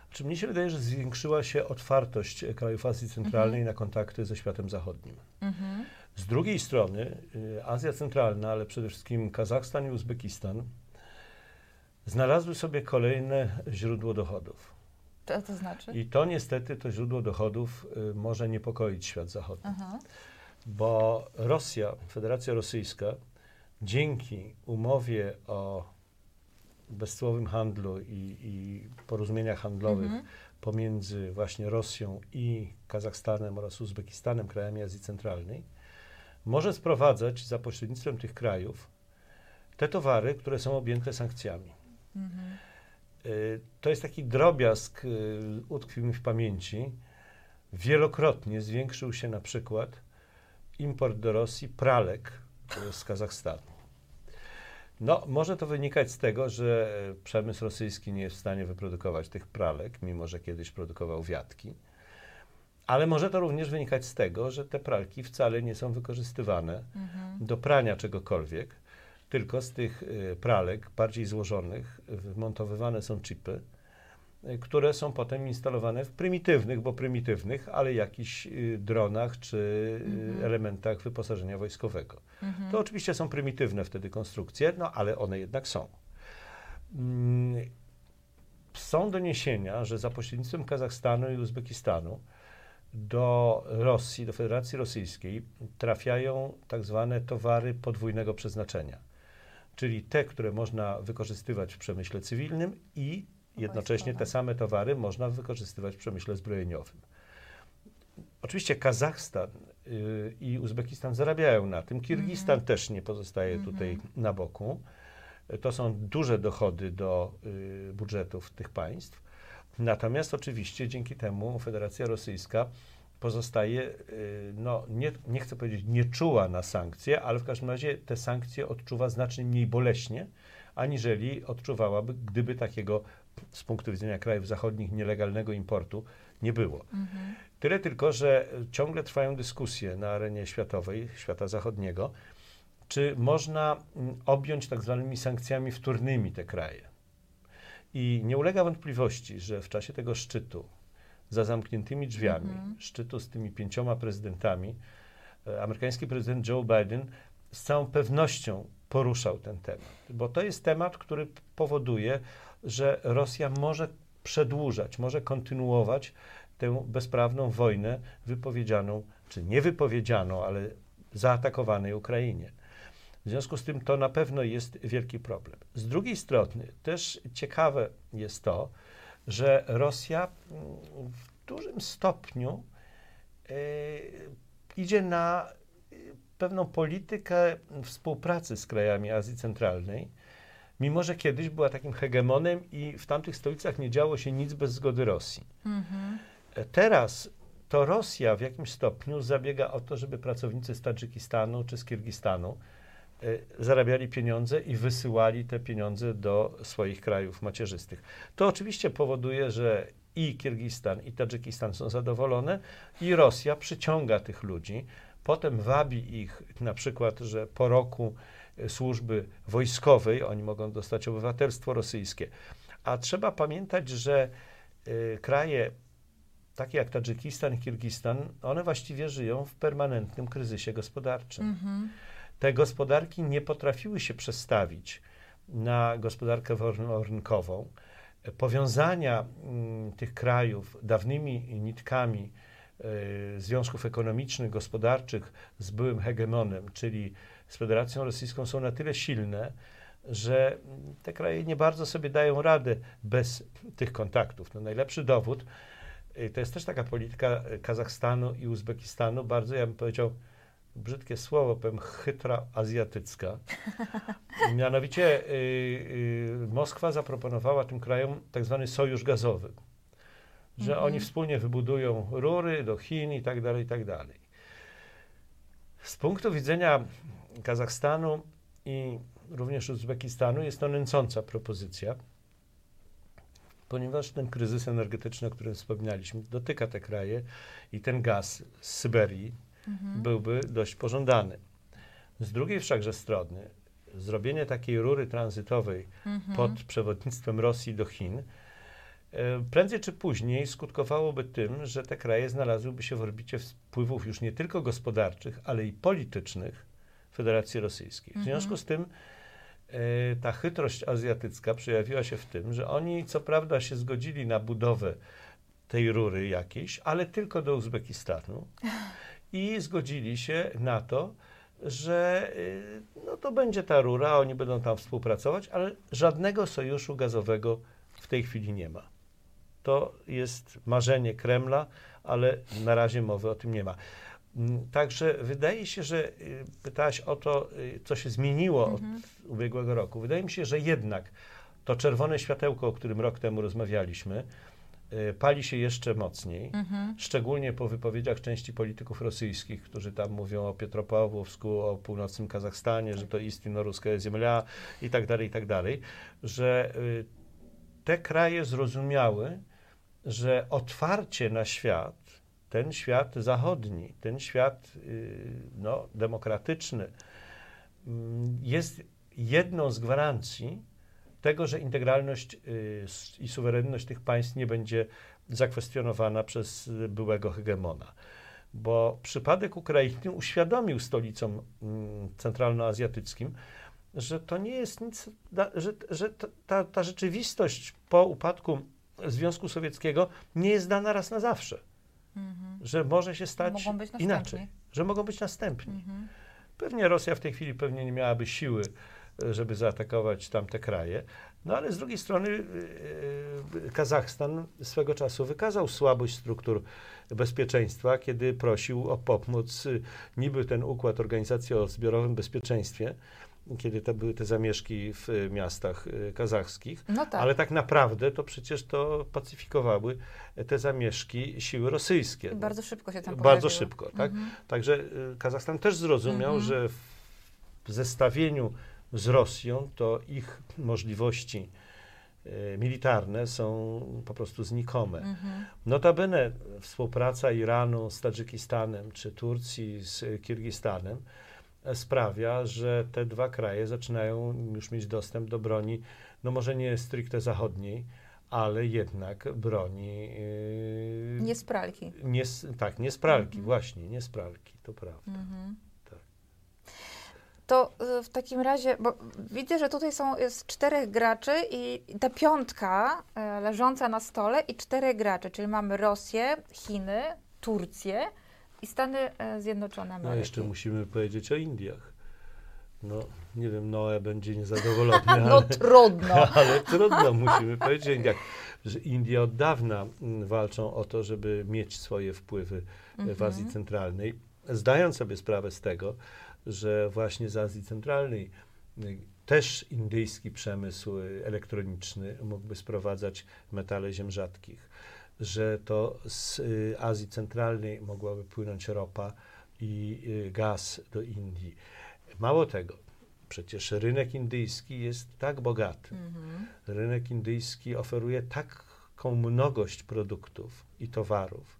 Czy mnie się wydaje, że zwiększyła się otwartość e, krajów Azji Centralnej na kontakty ze światem zachodnim.
Mhm.
Z drugiej strony y, Azja Centralna, ale przede wszystkim Kazachstan i Uzbekistan znalazły sobie kolejne źródło dochodów.
To, to znaczy?
I to niestety, to źródło dochodów y, może niepokoić świat zachodni.
Aha.
Bo Rosja, Federacja Rosyjska, dzięki umowie o bezcłowym handlu i, i porozumieniach handlowych
Mhm.
pomiędzy właśnie Rosją i Kazachstanem oraz Uzbekistanem, krajami Azji Centralnej, może sprowadzać za pośrednictwem tych krajów te towary, które są objęte sankcjami.
Mhm.
Y, To jest taki drobiazg, y, utkwił mi w pamięci. Wielokrotnie zwiększył się na przykład import do Rosji pralek z Kazachstanu. No, może to wynikać z tego, że przemysł rosyjski nie jest w stanie wyprodukować tych pralek, mimo że kiedyś produkował wiatki. Ale może to również wynikać z tego, że te pralki wcale nie są wykorzystywane
Mhm.
do prania czegokolwiek, tylko z tych y, pralek bardziej złożonych wmontowywane są chipy, które są potem instalowane w prymitywnych, bo prymitywnych, ale jakichś y, dronach czy y,
Mhm.
elementach wyposażenia wojskowego.
Mhm.
To oczywiście są prymitywne wtedy konstrukcje, no ale one jednak są. Mm, Są doniesienia, że za pośrednictwem Kazachstanu i Uzbekistanu do Rosji, do Federacji Rosyjskiej trafiają tak zwane towary podwójnego przeznaczenia, czyli te, które można wykorzystywać w przemyśle cywilnym i jednocześnie te
Wojskowym.
same towary można wykorzystywać w przemyśle zbrojeniowym. Oczywiście Kazachstan y, i Uzbekistan zarabiają na tym. Kirgistan też nie pozostaje tutaj na boku. To są duże dochody do y, budżetów tych państw. Natomiast oczywiście dzięki temu Federacja Rosyjska pozostaje, y, no nie, nie chcę powiedzieć nieczuła na sankcje, ale w każdym razie te sankcje odczuwa znacznie mniej boleśnie, aniżeli odczuwałaby, gdyby takiego z punktu widzenia krajów zachodnich nielegalnego importu nie było.
Mhm.
Tyle tylko, że ciągle trwają dyskusje na arenie światowej, świata zachodniego, czy można mm, objąć tak zwanymi sankcjami wtórnymi te kraje. I nie ulega wątpliwości, że w czasie tego szczytu, za zamkniętymi drzwiami,
Mhm.
szczytu z tymi pięcioma prezydentami, e, amerykański prezydent Joe Biden z całą pewnością poruszał ten temat, bo to jest temat, który powoduje, że Rosja może przedłużać, może kontynuować tę bezprawną wojnę wypowiedzianą, czy niewypowiedzianą, ale zaatakowanej Ukrainie. W związku z tym to na pewno jest wielki problem. Z drugiej strony też ciekawe jest to, że Rosja w dużym stopniu e, idzie na e, pewną politykę współpracy z krajami Azji Centralnej, mimo że kiedyś była takim hegemonem i w tamtych stolicach nie działo się nic bez zgody Rosji.
Mhm.
E, Teraz to Rosja w jakimś stopniu zabiega o to, żeby pracownicy z Tadżykistanu czy z Kirgistanu zarabiali pieniądze i wysyłali te pieniądze do swoich krajów macierzystych. To oczywiście powoduje, że i Kirgistan, i Tadżykistan są zadowolone, i Rosja przyciąga tych ludzi. Potem wabi ich na przykład, że po roku y, służby wojskowej oni mogą dostać obywatelstwo rosyjskie. A trzeba pamiętać, że y, kraje takie jak Tadżykistan i Kirgistan, one właściwie żyją w permanentnym kryzysie gospodarczym.
Mhm.
Te gospodarki nie potrafiły się przestawić na gospodarkę wolno- rynkową. Powiązania mm, tych krajów dawnymi nitkami y, związków ekonomicznych, gospodarczych z byłym hegemonem, czyli z Federacją Rosyjską, są na tyle silne, że mm, te kraje nie bardzo sobie dają radę bez tych kontaktów. No, najlepszy dowód y, to jest też taka polityka y, Kazachstanu i Uzbekistanu, bardzo, ja bym powiedział, brzydkie słowo, powiem, chytra azjatycka. Mianowicie y, y, Moskwa zaproponowała tym krajom tak zwany sojusz gazowy, że
Mhm.
oni wspólnie wybudują rury do Chin i tak dalej, i tak dalej. Z punktu widzenia Kazachstanu i również Uzbekistanu jest to nęcąca propozycja, ponieważ ten kryzys energetyczny, o którym wspominaliśmy, dotyka te kraje i ten gaz z Syberii
Mhm.
byłby dość pożądany. Z drugiej wszakże strony, zrobienie takiej rury tranzytowej
Mhm.
pod przewodnictwem Rosji do Chin, e, prędzej czy później skutkowałoby tym, że te kraje znalazłyby się w orbicie wpływów już nie tylko gospodarczych, ale i politycznych Federacji Rosyjskiej. W
Mhm.
związku z tym e, ta chytrość azjatycka przejawiła się w tym, że oni co prawda się zgodzili na budowę tej rury jakiejś, ale tylko do Uzbekistanu i zgodzili się na to, że y, no to będzie ta rura, oni będą tam współpracować, ale żadnego sojuszu gazowego w tej chwili nie ma. To jest marzenie Kremla, ale na razie mowy o tym nie ma. Mm, Także wydaje się, że y, pytałaś o to, y, co się zmieniło
Mhm.
od ubiegłego roku. Wydaje mi się, że jednak to czerwone światełko, o którym rok temu rozmawialiśmy, pali się jeszcze mocniej
Mhm.
szczególnie po wypowiedziach części polityków rosyjskich, którzy tam mówią o Pietropawłowsku, o północnym Kazachstanie, że to istino ruska ziemia i tak dalej, i tak dalej, że y, te kraje zrozumiały, że otwarcie na świat, ten świat zachodni, ten świat y, no, demokratyczny, mm, jest jedną z gwarancji tego, że integralność y, i suwerenność tych państw nie będzie zakwestionowana przez byłego hegemona. Bo przypadek Ukrainy uświadomił stolicom mm, centralnoazjatyckim, że to nie jest nic, że, że ta- ta, rzeczywistość po upadku Związku Sowieckiego nie jest dana raz na zawsze.
Mhm.
Że może się stać inaczej, że mogą być następni.
Mhm.
Pewnie Rosja w tej chwili pewnie nie miałaby siły, żeby zaatakować tamte kraje. No ale z drugiej strony e, e, Kazachstan swego czasu wykazał słabość struktur bezpieczeństwa, kiedy prosił o pomoc e, niby ten układ organizacji o zbiorowym bezpieczeństwie, kiedy to były te zamieszki w miastach kazachskich.
No tak.
Ale tak naprawdę to przecież to pacyfikowały te zamieszki siły rosyjskie.
I bardzo szybko się tam
Bardzo
pojawiły.
szybko, tak?
Mhm.
Także y, Kazachstan też zrozumiał,
Mhm.
że w zestawieniu z Rosją to ich możliwości y, militarne są po prostu znikome.
Mhm.
Notabene współpraca Iranu z Tadżykistanem czy Turcji z Kirgistanem e, sprawia, że te dwa kraje zaczynają już mieć dostęp do broni, no może nie stricte zachodniej, ale jednak broni. y,
Nie z pralki.
nie, tak, nie z pralki,
Mhm.
właśnie, nie z pralki, to prawda.
Mhm. To y, w takim razie, bo widzę, że tutaj są jest czterech graczy i ta piątka y, leżąca na stole i czterech graczy, czyli mamy Rosję, Chiny, Turcję i Stany y, Zjednoczone
No
Ameryki.
jeszcze musimy powiedzieć o Indiach. No, nie wiem, Noe będzie niezadowolony,
No
ale,
trudno.
ale trudno, musimy powiedzieć o Indiach, że Indie od dawna mm, walczą o to, żeby mieć swoje wpływy e, w Azji
Mhm.
Centralnej, zdając sobie sprawę z tego, że właśnie z Azji Centralnej y, też indyjski przemysł elektroniczny mógłby sprowadzać metale ziem rzadkich. że to z y, Azji Centralnej mogłaby płynąć ropa i y, gaz do Indii. Mało tego, przecież rynek indyjski jest tak bogaty. Rynek indyjski oferuje taką mnogość produktów i towarów,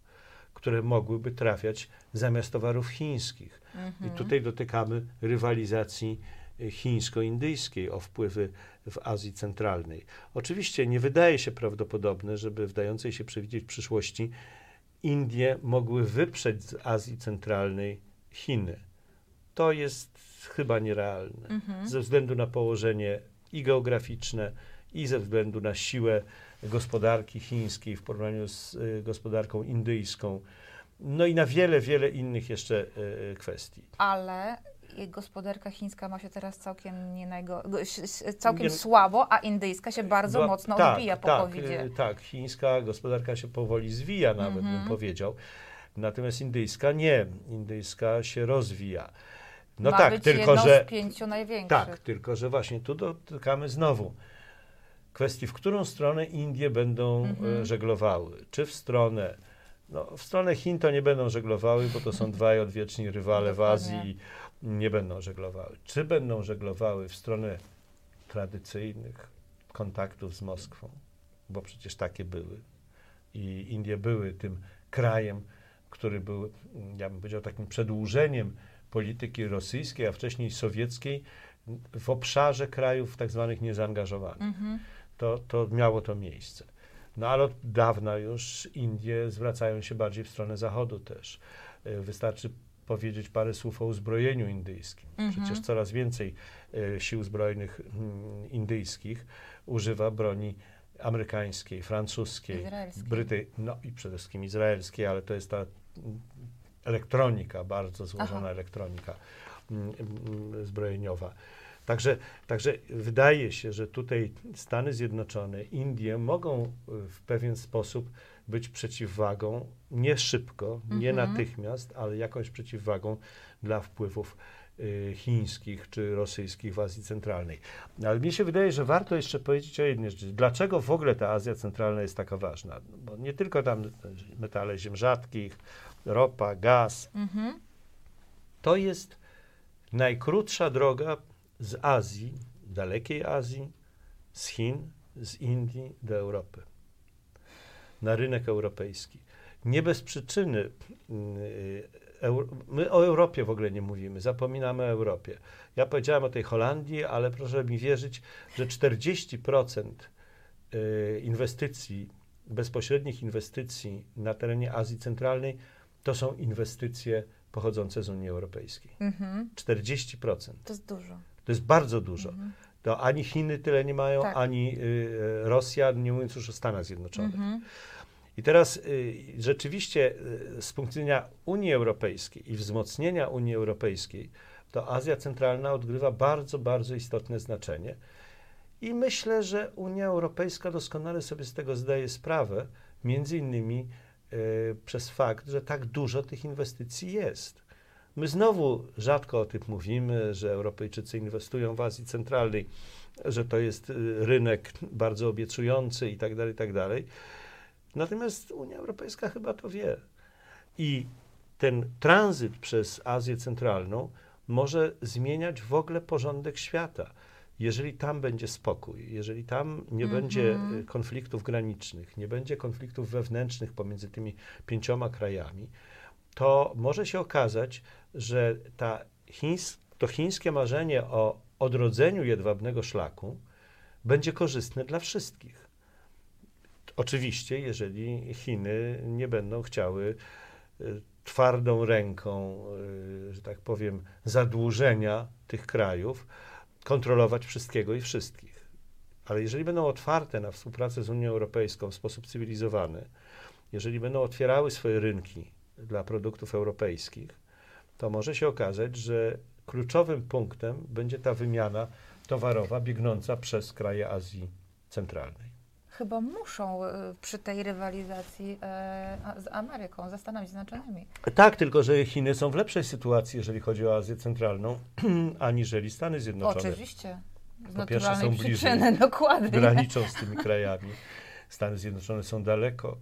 które mogłyby trafiać zamiast towarów chińskich. I tutaj dotykamy rywalizacji y, chińsko-indyjskiej o wpływy w Azji Centralnej. Oczywiście nie wydaje się prawdopodobne, żeby w dającej się przewidzieć przyszłości Indie mogły wyprzeć z Azji Centralnej Chiny. To jest chyba nierealne ze względu na położenie i geograficzne, i ze względu na siłę gospodarki chińskiej w porównaniu z y, gospodarką indyjską. No i na wiele, wiele innych jeszcze y, kwestii.
Ale gospodarka chińska ma się teraz całkiem, nie najgo, całkiem
Nie-
słabo, a indyjska się bardzo
Bo-
mocno
tak,
odbija po
tak,
COVID-zie.
y, Tak, chińska gospodarka się powoli zwija, nawet
Mhm.
bym powiedział. Natomiast indyjska nie. Indyjska się rozwija. No
ma
tak, tylko że.
z pięciu największych.
Tak, tylko że właśnie tu dotykamy znowu kwestii, w którą stronę Indie będą
Mhm.
e, żeglowały. Czy w stronę, no w stronę Chin to nie będą żeglowały, bo to są dwaj odwieczni rywale w. Azji i nie będą żeglowały. Czy będą żeglowały w stronę tradycyjnych kontaktów z Moskwą, bo przecież takie były. I Indie były tym krajem, który był, mm, ja bym powiedział, takim przedłużeniem polityki rosyjskiej, a wcześniej sowieckiej w obszarze krajów tak zwanych niezaangażowanych.
Mhm.
To, to miało to miejsce. No ale od dawna już Indie zwracają się bardziej w stronę zachodu też. Y, Wystarczy powiedzieć parę słów o uzbrojeniu indyjskim.
Mhm.
Przecież coraz więcej y, sił zbrojnych mm, indyjskich używa broni amerykańskiej, francuskiej,
Izraelskiej.
Bryty, no i przede wszystkim izraelskiej, ale to jest ta mm, elektronika, bardzo złożona
Aha.
elektronika mm, zbrojeniowa. Także, także wydaje się, że tutaj Stany Zjednoczone, Indie mogą y, w pewien sposób być przeciwwagą, nie szybko, nie
Mhm.
natychmiast, ale jakąś przeciwwagą dla wpływów y, chińskich czy rosyjskich w Azji Centralnej. Ale mnie się wydaje, że warto jeszcze powiedzieć o jednej rzeczy. Dlaczego w ogóle ta Azja Centralna jest taka ważna? No, Bo nie tylko tam metale ziem rzadkich, ropa, gaz.
Mhm.
To jest najkrótsza droga z Azji, dalekiej Azji, z Chin, z Indii do Europy. Na rynek europejski. Nie bez przyczyny Euro- my o Europie w ogóle nie mówimy, zapominamy o Europie. Ja powiedziałem o tej Holandii, ale proszę mi wierzyć, że 40% y, inwestycji, bezpośrednich inwestycji na terenie Azji Centralnej to są inwestycje pochodzące z Unii Europejskiej.
Mhm.
40%.
To jest dużo.
To jest bardzo dużo.
Mhm.
To ani Chiny tyle nie mają,
Tak.
ani y, Rosja, nie mówiąc już o Stanach Zjednoczonych.
Mhm.
I teraz y, rzeczywiście y, z punktu widzenia Unii Europejskiej i wzmocnienia Unii Europejskiej, to Azja Centralna odgrywa bardzo, bardzo istotne znaczenie. I myślę, że Unia Europejska doskonale sobie z tego zdaje sprawę, między innymi y, przez fakt, że tak dużo tych inwestycji jest. My znowu rzadko o tym mówimy, że Europejczycy inwestują w Azji Centralnej, że to jest y, rynek bardzo obiecujący i tak dalej, i tak dalej. Natomiast Unia Europejska chyba to wie. I ten tranzyt przez Azję Centralną może zmieniać w ogóle porządek świata. Jeżeli tam będzie spokój, jeżeli tam nie
Mhm.
będzie y, konfliktów granicznych, nie będzie konfliktów wewnętrznych pomiędzy tymi pięcioma krajami, to może się okazać, że ta chińs- to chińskie marzenie o odrodzeniu jedwabnego szlaku będzie korzystne dla wszystkich. Oczywiście, jeżeli Chiny nie będą chciały y, twardą ręką, y, że tak powiem, zadłużenia tych krajów, kontrolować wszystkiego i wszystkich. Ale jeżeli będą otwarte na współpracę z Unią Europejską w sposób cywilizowany, jeżeli będą otwierały swoje rynki dla produktów europejskich, to może się okazać, że kluczowym punktem będzie ta wymiana towarowa biegnąca przez kraje Azji Centralnej.
Chyba muszą y, przy tej rywalizacji e, z Ameryką, ze Stanami Zjednoczonymi.
Tak, tylko że Chiny są w lepszej sytuacji, jeżeli chodzi o Azję Centralną, aniżeli Stany Zjednoczone.
Oczywiście. Z
Po pierwsze są bliżej,
przyczyny, dokładnie.
Graniczą z tymi krajami. Stany Zjednoczone są daleko.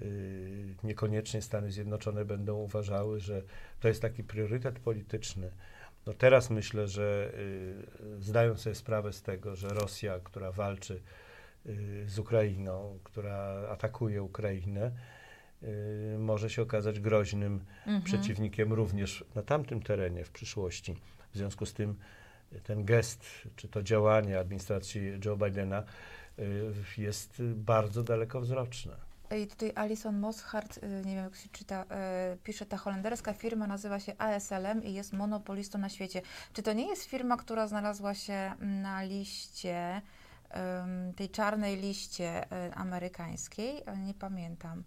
Y, niekoniecznie Stany Zjednoczone będą uważały, że to jest taki priorytet polityczny. No teraz myślę, że y, zdają sobie sprawę z tego, że Rosja, która walczy y, z Ukrainą, która atakuje Ukrainę, może się okazać groźnym
Mhm.
przeciwnikiem również na tamtym terenie w przyszłości. W związku z tym ten gest, czy to działanie administracji Joe Bidena jest bardzo dalekowzroczne.
I tutaj Alison Mosshart, y, nie wiem jak się czyta, y, pisze, ta holenderska firma nazywa się ASLM i jest monopolistą na świecie. Czy to nie jest firma, która znalazła się na liście, tej czarnej liście y, amerykańskiej? Nie pamiętam.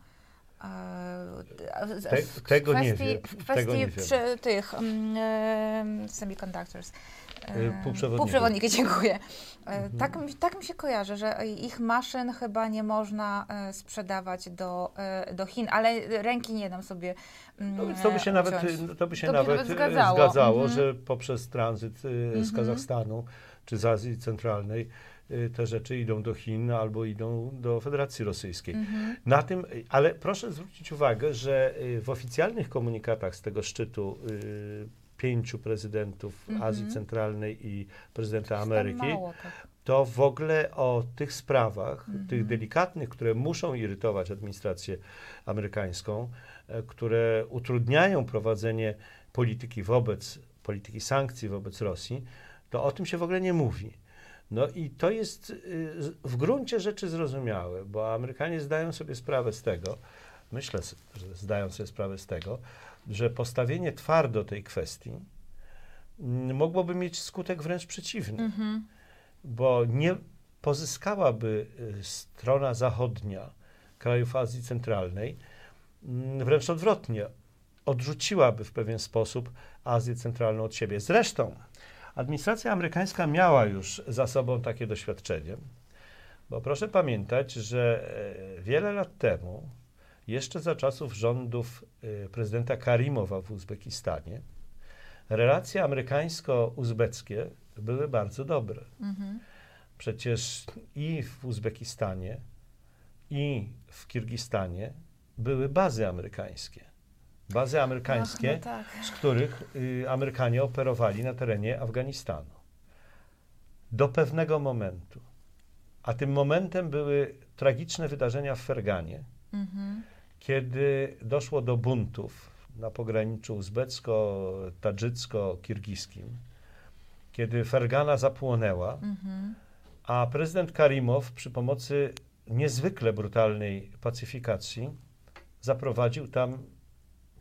Te-
w
tego nie
kwestii-
wiem,
W
tego
kwestii
nie wiem.
tych ym, semiconductors.
Y,
Ym,
półprzewodników.
Półprzewodniki, dziękuję. E,
Mhm.
Tak, mi- tak mi się kojarzy, że ich maszyn chyba nie można e, sprzedawać do, e, do Chin, ale ręki nie dam sobie mm,
No, to by się nawet,
uciąć.
y, to by się
To by się
nawet,
nawet
y,
zgadzało.
zgadzało,
Mhm.
że poprzez tranzyt z
Mhm.
Kazachstanu czy z Azji Centralnej te rzeczy idą do Chin albo idą do Federacji Rosyjskiej.
Mhm.
Na tym, ale proszę zwrócić uwagę, że y, w oficjalnych komunikatach z tego szczytu y, pięciu prezydentów
Mhm.
Azji Centralnej i prezydenta Ameryki,
mało, tak.
to w ogóle o tych sprawach,
Mhm.
tych delikatnych, które muszą irytować administrację amerykańską, e, które utrudniają prowadzenie polityki wobec, polityki sankcji wobec Rosji, to o tym się w ogóle nie mówi. No i to jest y, w gruncie rzeczy zrozumiałe, bo Amerykanie zdają sobie sprawę z tego, myślę, że zdają sobie sprawę z tego, że postawienie twardo tej kwestii mm, mogłoby mieć skutek wręcz przeciwny
Mhm.
bo nie pozyskałaby y, strona zachodnia krajów Azji Centralnej, mm, wręcz odwrotnie, odrzuciłaby w pewien sposób Azję Centralną od siebie. Zresztą administracja amerykańska miała już za sobą takie doświadczenie, bo proszę pamiętać, że e, wiele lat temu, jeszcze za czasów rządów e, prezydenta Karimowa w Uzbekistanie, relacje amerykańsko-uzbeckie były bardzo dobre.
Mhm.
Przecież i w Uzbekistanie, i w Kirgistanie były bazy amerykańskie. Bazy amerykańskie,
Ach, no tak.
z których y, Amerykanie operowali na terenie Afganistanu. Do pewnego momentu. A tym momentem były tragiczne wydarzenia w Ferganie,
Mhm.
kiedy doszło do buntów na pograniczu uzbecko-tadżycko-kirgiskim, kiedy Fergana zapłonęła,
Mhm.
a prezydent Karimow przy pomocy niezwykle brutalnej pacyfikacji zaprowadził tam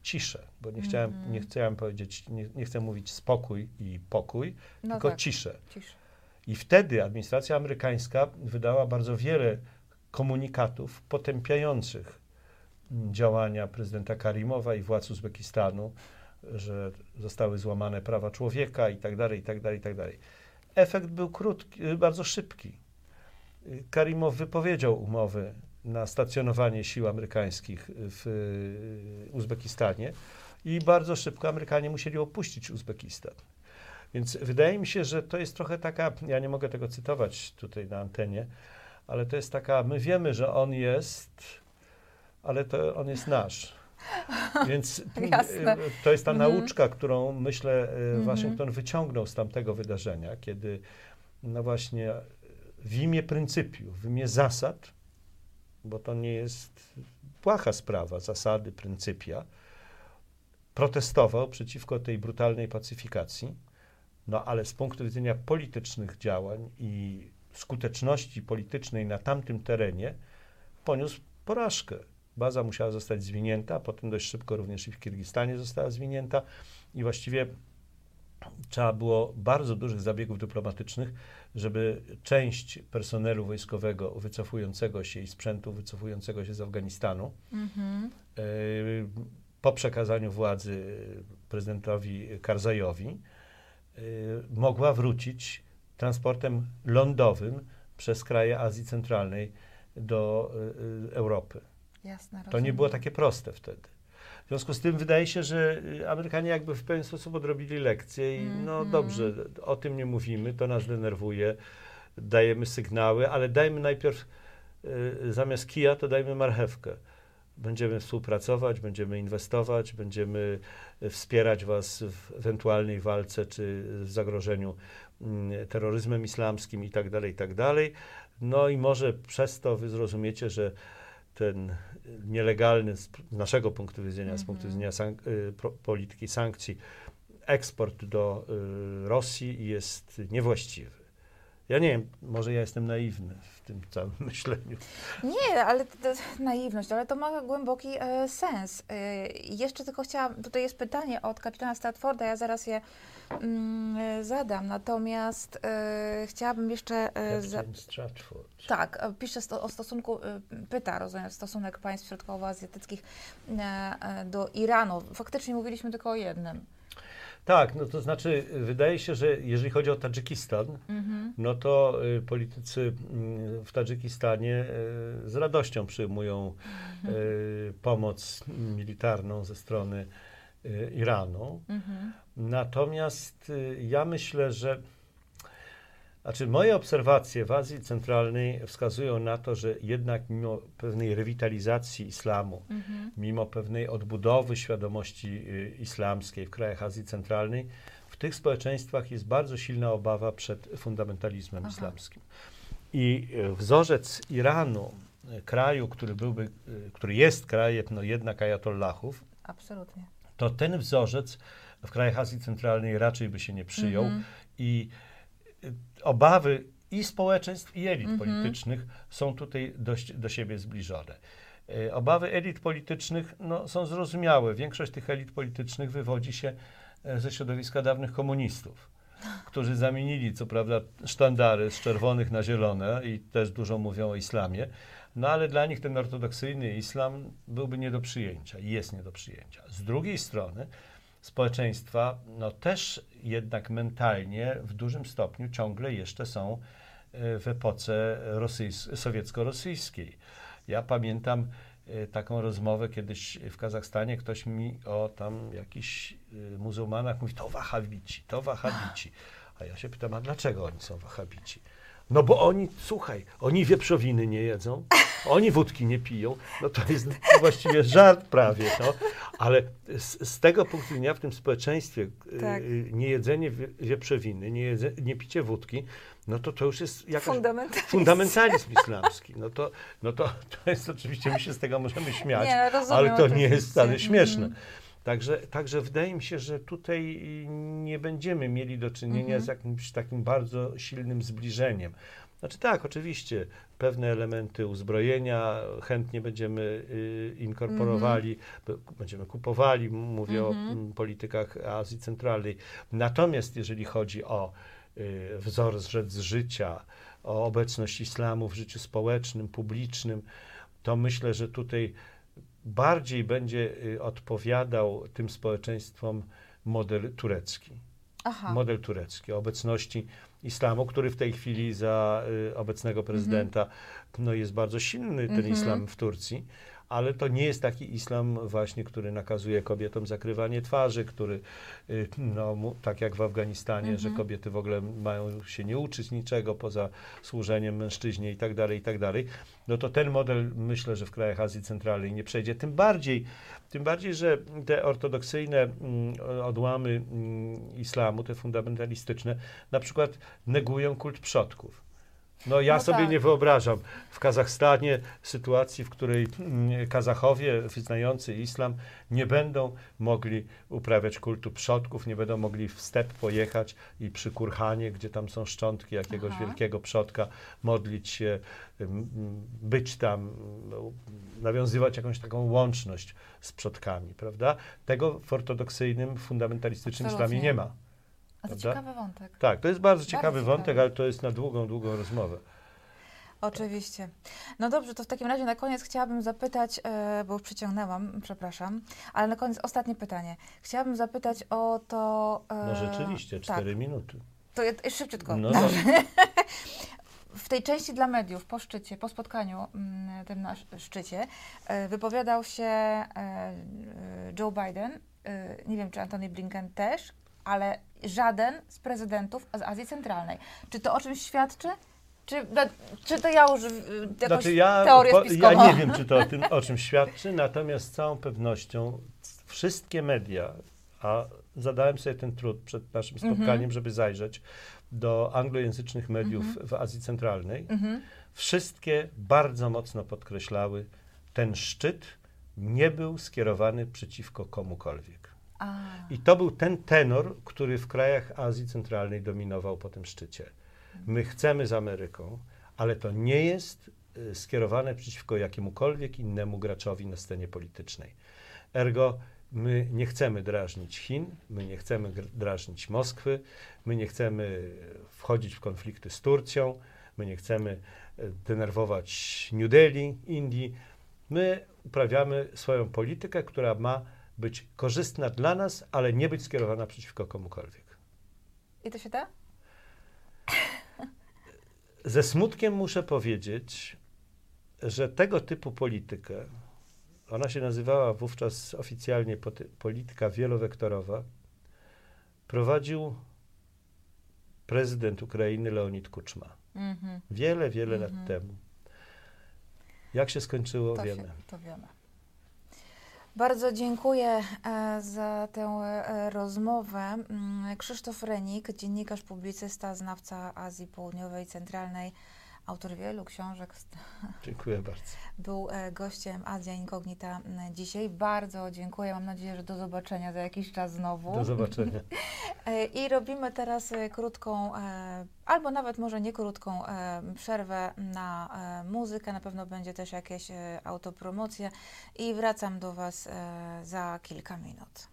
ciszę, bo nie chciałem,
Mhm.
nie chciałem powiedzieć, nie, nie chcę mówić spokój i pokój,
No
tylko
tak.
ciszę.
Ciszę.
I wtedy administracja amerykańska wydała bardzo wiele komunikatów potępiających mm, działania prezydenta Karimowa i władz Uzbekistanu, że zostały złamane prawa człowieka i tak dalej, i tak dalej, i tak dalej. Efekt był krótki, bardzo szybki. Karimow wypowiedział umowy na stacjonowanie sił amerykańskich w y, Uzbekistanie i bardzo szybko Amerykanie musieli opuścić Uzbekistan. Więc wydaje mi się, że to jest trochę taka, ja nie mogę tego cytować tutaj na antenie, ale to jest taka, my wiemy, że on jest, ale to on jest nasz. Więc y, to jest ta
Mhm.
nauczka, którą myślę y,
Mhm.
Waszyngton wyciągnął z tamtego wydarzenia, kiedy no właśnie w imię pryncypiów, w imię zasad, bo to nie jest płacha sprawa, zasady, pryncypia, protestował przeciwko tej brutalnej pacyfikacji, no ale z punktu widzenia politycznych działań i skuteczności politycznej na tamtym terenie poniósł porażkę. Baza musiała zostać zwinięta, potem dość szybko również i w Kirgistanie została zwinięta i właściwie trzeba było bardzo dużych zabiegów dyplomatycznych, żeby część personelu wojskowego wycofującego się i sprzętu wycofującego się z Afganistanu
Mhm.
e, po przekazaniu władzy prezydentowi Karzajowi e, mogła wrócić transportem lądowym przez kraje Azji Centralnej do e, Europy.
Jasne,
To nie było takie proste wtedy. W związku z tym wydaje się, że y, Amerykanie jakby w pewien sposób odrobili lekcję i no
Mhm.
dobrze, o tym nie mówimy, to nas denerwuje, dajemy sygnały, ale dajmy najpierw y, zamiast kija, to dajmy marchewkę. będziemy współpracować, będziemy inwestować, będziemy wspierać Was w ewentualnej walce czy w zagrożeniu mm, terroryzmem islamskim i tak dalej, i tak dalej. No i może przez to Wy zrozumiecie, że ten nielegalny z naszego punktu widzenia, z punktu widzenia sank- y, polityki sankcji, eksport do y, Rosji jest niewłaściwy. Ja nie wiem, może ja jestem naiwny w tym całym myśleniu.
Nie, ale to, to, naiwność, ale to ma głęboki e, sens. E, jeszcze tylko chciałam, tutaj jest pytanie od kapitana Stratforda, ja zaraz je zadam, natomiast e, chciałabym jeszcze... E, za, tak, e, pisze sto, o stosunku, e, pyta, rozumiem, stosunek państw środkowoazjatyckich e, e, do Iranu. Faktycznie mówiliśmy tylko o jednym.
Tak, no to znaczy, wydaje się, że jeżeli chodzi o Tadżykistan,
Mhm.
no to politycy y, w Tadżykistanie z radością przyjmują y, pomoc militarną ze strony Iranu.
Mhm.
Natomiast y, ja myślę, że znaczy moje obserwacje w Azji Centralnej wskazują na to, że jednak mimo pewnej rewitalizacji islamu,
Mhm.
mimo pewnej odbudowy świadomości y, islamskiej w krajach Azji Centralnej, w tych społeczeństwach jest bardzo silna obawa przed fundamentalizmem
Aha.
islamskim. I y, wzorzec Iranu, y, kraju, który byłby, y, który jest krajem no jednak ajatollahów,
Absolutnie.
To ten wzorzec w krajach Azji Centralnej raczej by się nie przyjął
Mhm.
i y, obawy i społeczeństw, i elit
Mhm.
politycznych są tutaj dość do siebie zbliżone. Y, Obawy elit politycznych no, są zrozumiałe. Większość tych elit politycznych wywodzi się e, ze środowiska dawnych komunistów, którzy zamienili, co prawda, sztandary z czerwonych na zielone i też dużo mówią o islamie, no ale dla nich ten ortodoksyjny islam byłby nie do przyjęcia i jest nie do przyjęcia. Z drugiej strony społeczeństwa no też jednak mentalnie w dużym stopniu ciągle jeszcze są e, w epoce rosyjs- sowiecko-rosyjskiej. Ja pamiętam e, taką rozmowę kiedyś w Kazachstanie, ktoś mi o tam jakichś e, muzułmanach mówi, to wahabici, to wahabici. A ja się pytam, a dlaczego oni są wahabici? No bo oni, słuchaj, oni wieprzowiny nie jedzą, oni wódki nie piją, no to jest właściwie żart prawie, no. Ale z, z tego punktu widzenia w tym społeczeństwie
Tak.
y, niejedzenie wie- wieprzowiny, nie, jedze, nie picie wódki, no to to już jest jakaś
Fundamentalizm.
fundamentalizm islamski. No to, no to, to jest oczywiście, my się z tego możemy śmiać,
Nie, rozumiem,
ale to nie jest wcale śmieszne. Także, także wydaje mi się, że tutaj nie będziemy mieli do czynienia
Mhm.
z jakimś takim bardzo silnym zbliżeniem. Znaczy tak, oczywiście, pewne elementy uzbrojenia chętnie będziemy y, inkorporowali, b- będziemy kupowali, mówię o
Mhm.
politykach Azji Centralnej. Natomiast jeżeli chodzi o y, wzorzec życia, o obecność islamu w życiu społecznym, publicznym, to myślę, że tutaj bardziej będzie y, odpowiadał tym społeczeństwom model turecki.
Aha.
Model turecki, obecności islamu, który w tej chwili za y, obecnego prezydenta no, jest bardzo silny, ten
Mhm.
islam w Turcji, ale to nie jest taki islam właśnie, który nakazuje kobietom zakrywanie twarzy, który, y, no, tak jak w Afganistanie, że
Mhm.
kobiety w ogóle mają się nie uczyć niczego poza służeniem mężczyźnie i tak dalej, i tak dalej. No to ten model myślę, że w krajach Azji Centralnej nie przejdzie. Tym bardziej, tym bardziej że te ortodoksyjne mm, odłamy mm, islamu, te fundamentalistyczne, na przykład negują kult przodków. No ja
No
sobie
tak.
nie wyobrażam w Kazachstanie sytuacji, w której mm, Kazachowie wyznający islam nie będą mogli uprawiać kultu przodków, nie będą mogli w step pojechać i przy Kurhanie, gdzie tam są szczątki jakiegoś
Aha.
wielkiego przodka, modlić się, ym, być tam, no, nawiązywać jakąś taką łączność z przodkami, prawda? Tego w ortodoksyjnym, fundamentalistycznym
Absolutnie.
islamie nie ma.
A to ciekawy wątek.
Tak, to jest bardzo
Bardzo
ciekawy
ciekawy.
wątek, ale to jest na długą, długą rozmowę.
Oczywiście. No dobrze, to w takim razie na koniec chciałabym zapytać, e, bo już przyciągnęłam, przepraszam, ale na koniec ostatnie pytanie. Chciałabym zapytać o to... E,
No rzeczywiście,
tak,
cztery minuty.
to ja, szybciutko.
No
Dobrze. W tej części dla mediów, po szczycie, po spotkaniu mm, tym na sz- szczycie, e, wypowiadał się Joe Biden, nie wiem czy Antony Blinken też, ale żaden z prezydentów z Azji Centralnej. Czy to o czymś świadczy? Czy, no, czy to ja już y, jakąś
Znaczy ja,
teorię spiskową?
ja nie wiem, czy to o tym, o czym świadczy, natomiast z całą pewnością wszystkie media, a zadałem sobie ten trud przed naszym
Mhm.
spotkaniem, żeby zajrzeć do anglojęzycznych mediów w Azji Centralnej,
Mhm.
wszystkie bardzo mocno podkreślały, ten szczyt nie był skierowany przeciwko komukolwiek.
A,
I to był ten tenor, który w krajach Azji Centralnej dominował po tym szczycie. My chcemy z Ameryką, ale to nie jest y, skierowane przeciwko jakiemukolwiek innemu graczowi na scenie politycznej. Ergo, my nie chcemy drażnić Chin, my nie chcemy drażnić Moskwy, my nie chcemy wchodzić w konflikty z Turcją, my nie chcemy y, denerwować New Delhi, Indii. My uprawiamy swoją politykę, która ma być korzystna dla nas, ale nie być skierowana przeciwko komukolwiek.
I to się da?
Ze smutkiem muszę powiedzieć, że tego typu politykę, ona się nazywała wówczas oficjalnie polityka wielowektorowa, prowadził prezydent Ukrainy Leonid Kuczma.
Mhm.
Wiele, wiele
Mhm.
lat temu. Jak się skończyło,
To,
wiemy.
się, to wiemy. Bardzo dziękuję e, za tę e, rozmowę. Mm, Krzysztof Renik, dziennikarz, publicysta, znawca Azji Południowej Centralnej, autor wielu książek,
Dziękuję bardzo.
był e, gościem Azja Incognita m, dzisiaj. Bardzo dziękuję. Mam nadzieję, że do zobaczenia za jakiś czas znowu.
Do zobaczenia.
E, I robimy teraz e, krótką, albo nawet może nie krótką przerwę na muzykę. Na pewno będzie też jakieś autopromocja i wracam do Was za kilka minut.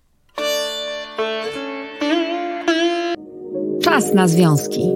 Czas na związki.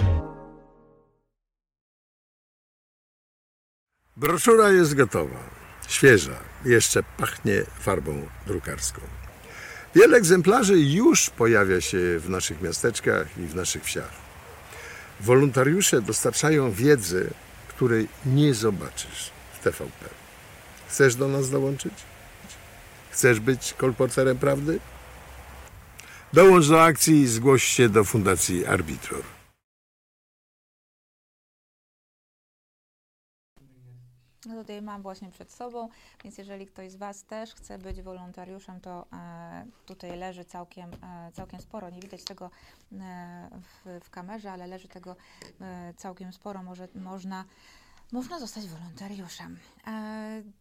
Broszura jest gotowa, świeża, jeszcze pachnie farbą drukarską. Wiele egzemplarzy już pojawia się w naszych miasteczkach i w naszych wsiach. Wolontariusze dostarczają wiedzy, której nie zobaczysz w TVP. Chcesz do nas dołączyć? Chcesz być kolporterem prawdy? Dołącz do akcji i zgłoś się do Fundacji Arbitror.
No tutaj mam właśnie przed sobą, więc jeżeli ktoś z Was też chce być wolontariuszem, to e, tutaj leży całkiem, e, całkiem sporo. Nie widać tego e, w, w kamerze, ale leży tego całkiem sporo. Może, można, można zostać wolontariuszem.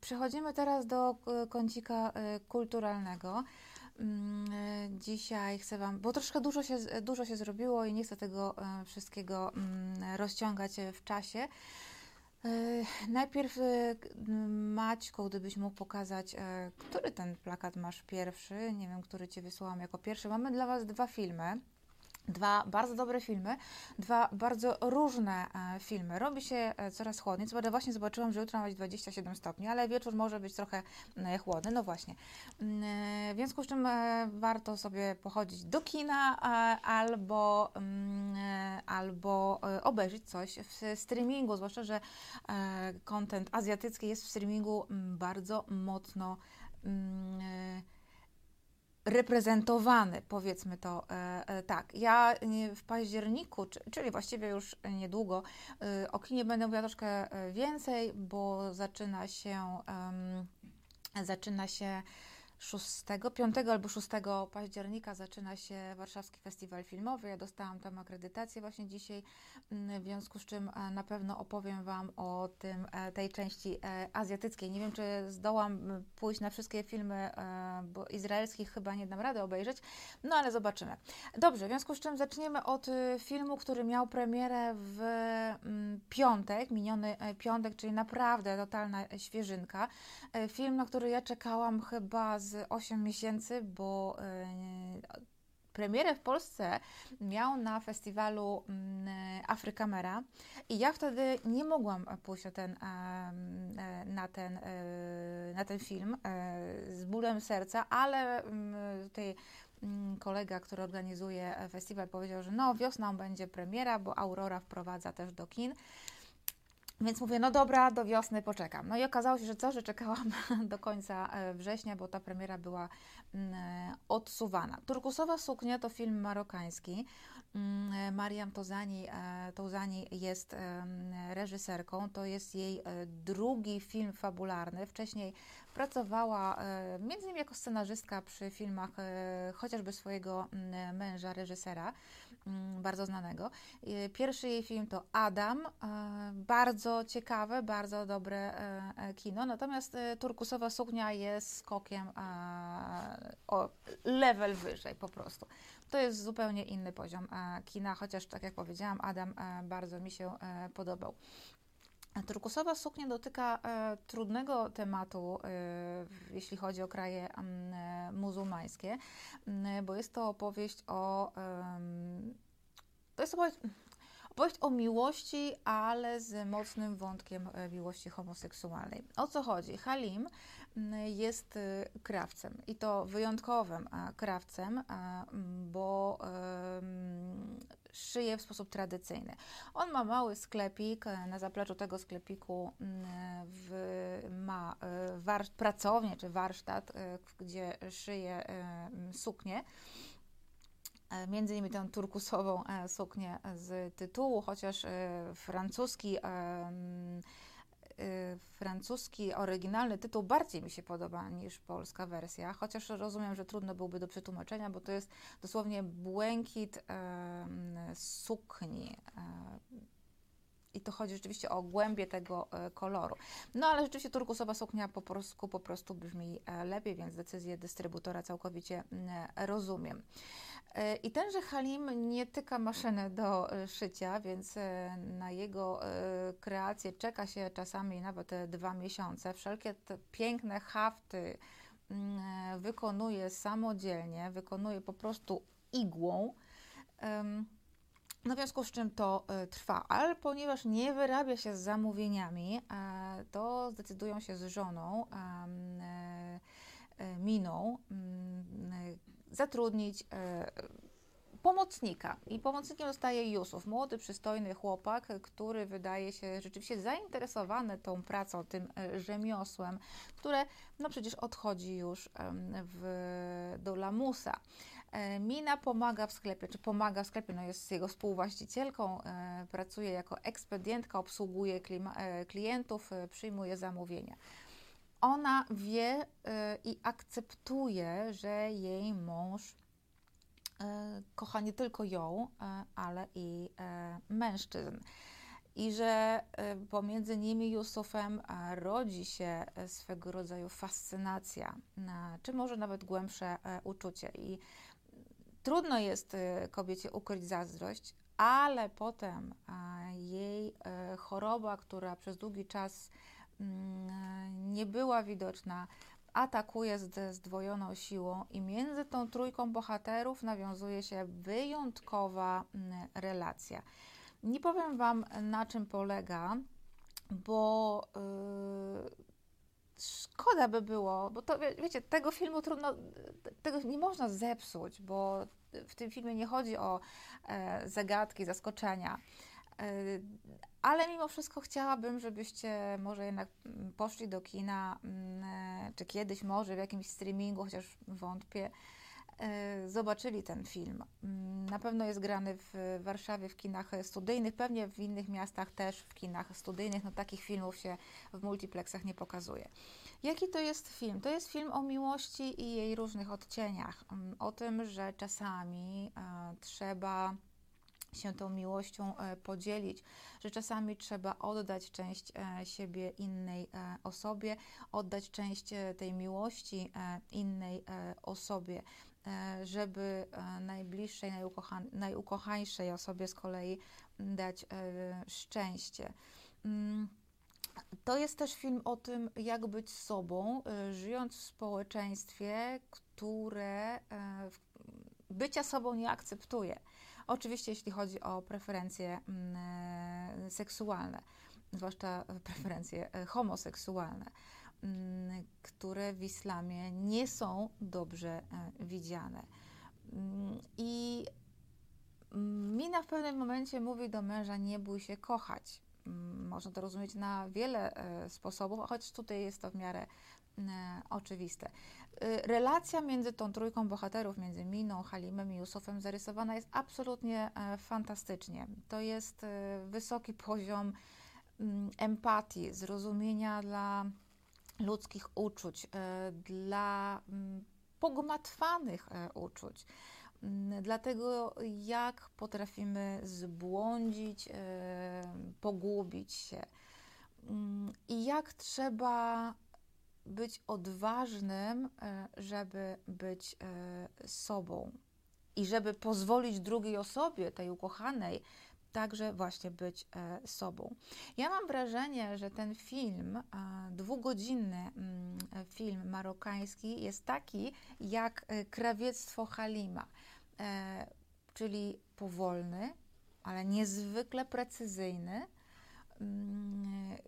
Przechodzimy teraz do kącika kulturalnego. Mm, Dzisiaj chcę Wam, bo troszkę dużo się, dużo się zrobiło i nie chcę tego wszystkiego mm, rozciągać w czasie. E, Najpierw, e, k- m, Maćku, gdybyś mógł pokazać, e, który ten plakat masz pierwszy, nie wiem, który Ci wysłałam jako pierwszy. Mamy dla Was dwa filmy. Dwa bardzo dobre filmy, dwa bardzo różne e, filmy. Robi się e, coraz chłodniej. Co prawda właśnie zobaczyłam, że jutro ma być 27 stopni, ale wieczór może być trochę e, chłodny. No właśnie. W związku z czym warto sobie pochodzić do kina albo, albo obejrzeć coś w streamingu, zwłaszcza, że content azjatycki jest w streamingu bardzo mocno reprezentowany, powiedzmy to e, e, tak. Ja nie, w październiku, czy, czyli właściwie już niedługo, e, o kinie będę mówiła troszkę e, więcej, bo zaczyna się, zaczyna się 6, 5 albo 6 października zaczyna się Warszawski Festiwal Filmowy. Ja dostałam tam akredytację właśnie dzisiaj, mm, w związku z czym e, na pewno opowiem Wam o tym, e, tej części e, azjatyckiej. Nie wiem, czy zdołam pójść na wszystkie filmy, bo izraelskich chyba nie dam rady obejrzeć, no ale zobaczymy. Dobrze, w związku z czym zaczniemy od filmu, który miał premierę w mm, piątek, miniony piątek, czyli naprawdę totalna świeżynka. Film, na który ja czekałam chyba z 8 miesięcy, bo e, premierę w Polsce miał na festiwalu mm, Afrykamera i ja wtedy nie mogłam pójść na ten, na ten, na ten film z bólem serca, ale tutaj kolega, który organizuje festiwal powiedział, że no wiosną będzie premiera, bo Aurora wprowadza też do kin. Więc mówię, no dobra, do wiosny poczekam. No i okazało się, że co, że czekałam do końca e, września, bo ta premiera była mm, e, odsuwana. Turkusowa suknia to film marokański. Mm, e, Mariam Tozani, Tozani jest reżyserką. To jest jej drugi film fabularny. Wcześniej pracowała między innymi jako scenarzystka przy filmach chociażby swojego mm, męża, reżysera, bardzo znanego. Pierwszy jej film to Adam. Bardzo bardzo ciekawe, bardzo dobre e, e, kino. Natomiast e, turkusowa suknia jest skokiem o level wyżej po prostu. To jest zupełnie inny poziom kina, chociaż tak jak powiedziałam, Adam bardzo mi się podobał. Turkusowa suknia dotyka e, trudnego tematu, e, jeśli chodzi o kraje muzułmańskie, bo jest to opowieść o. to jest opowieść Opowieść o miłości, ale z mocnym wątkiem e, miłości homoseksualnej. O co chodzi? Halim jest e, krawcem i to wyjątkowym e, krawcem, bo szyje w sposób tradycyjny. On ma mały sklepik, na zapleczu tego sklepiku w, ma pracownię czy warsztat, gdzie szyje suknie. E, między innymi tę turkusową e, suknię z tytułu, chociaż e, francuski francuski oryginalny tytuł bardziej mi się podoba niż polska wersja, chociaż rozumiem, że trudno byłby do przetłumaczenia, bo to jest dosłownie błękit sukni i to chodzi rzeczywiście o głębię tego koloru. No ale rzeczywiście turkusowa suknia po polsku po prostu brzmi lepiej, więc decyzję dystrybutora całkowicie rozumiem. E, I tenże Halim nie tyka maszyny do szycia, więc na jego kreację czeka się czasami nawet dwa miesiące. Wszelkie te piękne hafty wykonuje samodzielnie, wykonuje po prostu igłą. No w związku z czym to trwa, ale ponieważ nie wyrabia się z zamówieniami, e, to zdecydują się z żoną e, e, Miną mm, zatrudnić pomocnika. I pomocnikiem zostaje Jusuf, młody, przystojny chłopak, który wydaje się rzeczywiście zainteresowany tą pracą, tym rzemiosłem, które no przecież odchodzi już w, do lamusa. E, Mina pomaga w sklepie, czy pomaga w sklepie, no jest jego współwłaścicielką, e, pracuje jako ekspedientka, obsługuje e, klientów, przyjmuje zamówienia. Ona wie i akceptuje, że jej mąż kocha nie tylko ją, ale i mężczyzn. I że pomiędzy nimi Jusufem rodzi się swego rodzaju fascynacja, czy może nawet głębsze uczucie. I Trudno jest y, kobiecie ukryć zazdrość, ale potem jej choroba, która przez długi czas nie była widoczna, atakuje z zdwojoną siłą i między tą trójką bohaterów nawiązuje się wyjątkowa mm, relacja. Nie powiem Wam na czym polega, bo yy, szkoda by było, bo to wiecie, tego filmu trudno, tego nie można zepsuć, bo w tym filmie nie chodzi o e, zagadki, zaskoczenia. Ale mimo wszystko chciałabym, żebyście może jednak poszli do kina, mm, e, czy kiedyś może w jakimś streamingu, chociaż wątpię, E, zobaczyli ten film. Mm, na pewno jest grany w Warszawie w kinach studyjnych, pewnie w innych miastach też w kinach studyjnych. No takich filmów się w multiplexach nie pokazuje. Jaki to jest film? To jest film o miłości i jej różnych odcieniach. Mm, o tym, że czasami e, trzeba się tą miłością e, podzielić, że czasami trzeba oddać część e, siebie innej e, osobie, oddać część tej miłości innej osobie, żeby najbliższej, najukochańszej osobie z kolei dać szczęście. Mm, to jest też film o tym, jak być sobą, żyjąc w społeczeństwie, które bycia sobą nie akceptuje. Oczywiście, jeśli chodzi o preferencje mm, e, seksualne, zwłaszcza preferencje e, homoseksualne, mm, które w islamie nie są dobrze e, widziane. Mm, I Mina w pewnym momencie mówi do męża: Nie bój się kochać. Można to rozumieć na wiele sposobów, choć tutaj jest to w miarę oczywiste. E, relacja między tą trójką bohaterów, między Miną, Halimem i Jusufem zarysowana jest absolutnie e, fantastycznie. To jest wysoki poziom mm, empatii, zrozumienia dla ludzkich uczuć, dla mm, pogmatwanych uczuć, mm, dlatego jak potrafimy zbłądzić, pogubić się i jak trzeba być odważnym, e, żeby być e, sobą i żeby pozwolić drugiej osobie, tej ukochanej, także właśnie być e, sobą. Ja mam wrażenie, że ten film, dwugodzinny mm, film marokański, jest taki jak krawiectwo Halima, czyli powolny, ale niezwykle precyzyjny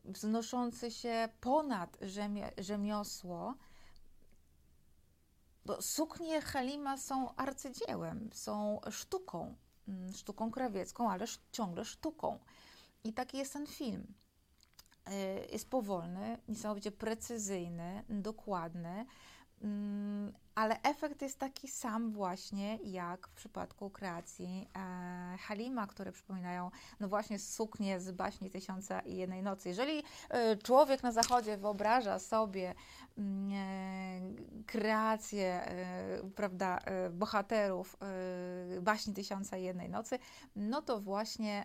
wznoszący się ponad rzemiosło. Bo suknie Halima są arcydziełem, są sztuką, mm, sztuką krawiecką, ale ciągle sztuką. I taki jest ten film. Y, jest powolny, niesamowicie precyzyjny, dokładny, mm, ale efekt jest taki sam właśnie jak w przypadku kreacji e, Halima, które przypominają no właśnie suknie z baśni Tysiąca i Jednej Nocy. Jeżeli e, człowiek na zachodzie wyobraża sobie mm, e, kreację e, prawda, e, bohaterów e, baśni Tysiąca i Jednej Nocy, no to właśnie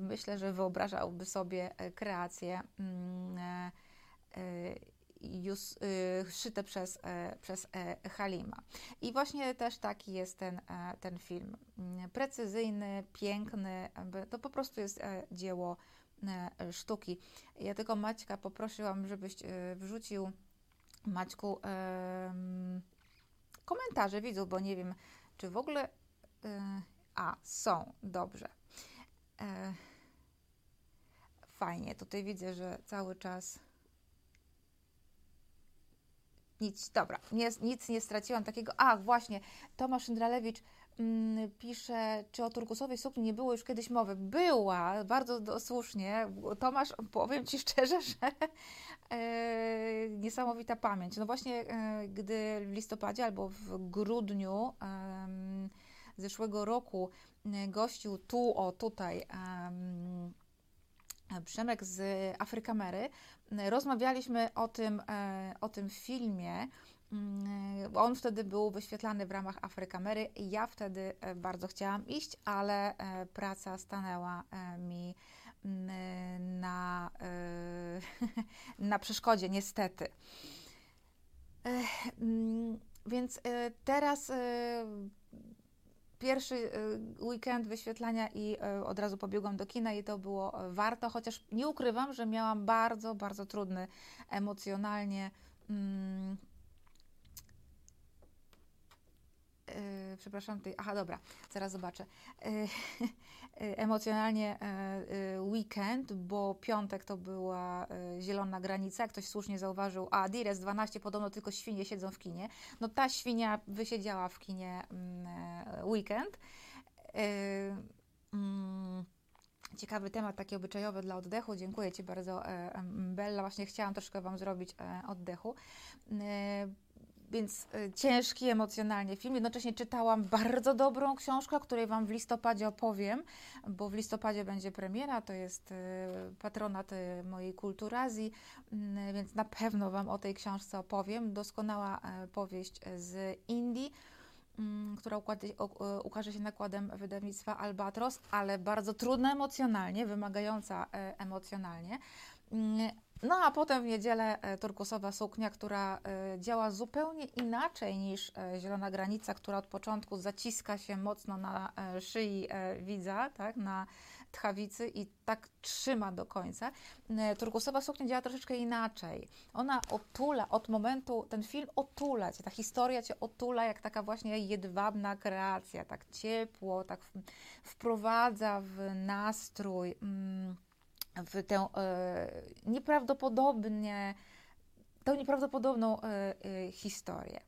myślę, że wyobrażałby sobie kreację już, y, szyte przez, e, przez e, Halima. I właśnie też taki jest ten, e, ten film. Mm, precyzyjny, piękny, to po prostu jest dzieło sztuki. Ja tylko Maćka poprosiłam, żebyś wrzucił Maćku komentarze widzów, bo nie wiem, czy w ogóle. A, są, dobrze. Fajnie, tutaj widzę, że cały czas nic, dobra, nie, nic nie straciłam takiego. A, właśnie, Tomasz Indralewicz mm, pisze, czy o turkusowej sukni nie było już kiedyś mowy. Była, bardzo słusznie. Tomasz, powiem Ci szczerze, że e, niesamowita pamięć. No właśnie, e, gdy w listopadzie albo w grudniu zeszłego roku gościł tu, o tutaj, Przemek z Afrykamery, rozmawialiśmy o tym, e, o tym filmie. Mm, on wtedy był wyświetlany w ramach Afrykamery. Ja wtedy e, bardzo chciałam iść, ale e, praca stanęła mi mm, na, na przeszkodzie, niestety. Mm, więc teraz pierwszy y, weekend wyświetlania i y, od razu pobiegłam do kina i to było warto, chociaż nie ukrywam, że miałam bardzo, bardzo trudny emocjonalnie. Mm, Yy, przepraszam, ty, aha, dobra, zaraz zobaczę. Yy, emocjonalnie yy, weekend, bo piątek to była zielona granica, ktoś słusznie zauważył, a Dires 12 podobno tylko świnie siedzą w kinie. No ta świnia wysiedziała w kinie mm, weekend. Mm, ciekawy temat, taki obyczajowy dla oddechu. Dziękuję Ci bardzo, Bella. Właśnie chciałam troszkę Wam zrobić oddechu więc y, ciężki emocjonalnie film. Jednocześnie czytałam bardzo dobrą książkę, o której Wam w listopadzie opowiem, bo w listopadzie będzie premiera, to jest y, patronat y, mojej kulturazji, mm, więc na pewno Wam o tej książce opowiem. Doskonała e, powieść z Indii mm, która ukaże się nakładem wydawnictwa Albatros, ale bardzo trudna emocjonalnie, wymagająca e, emocjonalnie. No a potem w niedzielę e, turkusowa suknia, która e, działa zupełnie inaczej niż e, zielona granica, która od początku zaciska się mocno na szyi widza, tak, na tchawicy i tak trzyma do końca. Turkusowa suknia działa troszeczkę inaczej. Ona otula, od momentu, ten film otula cię, ta historia cię otula jak taka właśnie jedwabna kreacja, tak ciepło, tak wprowadza w nastrój, mm, w tę e, nieprawdopodobnie, tę nieprawdopodobną e, historię.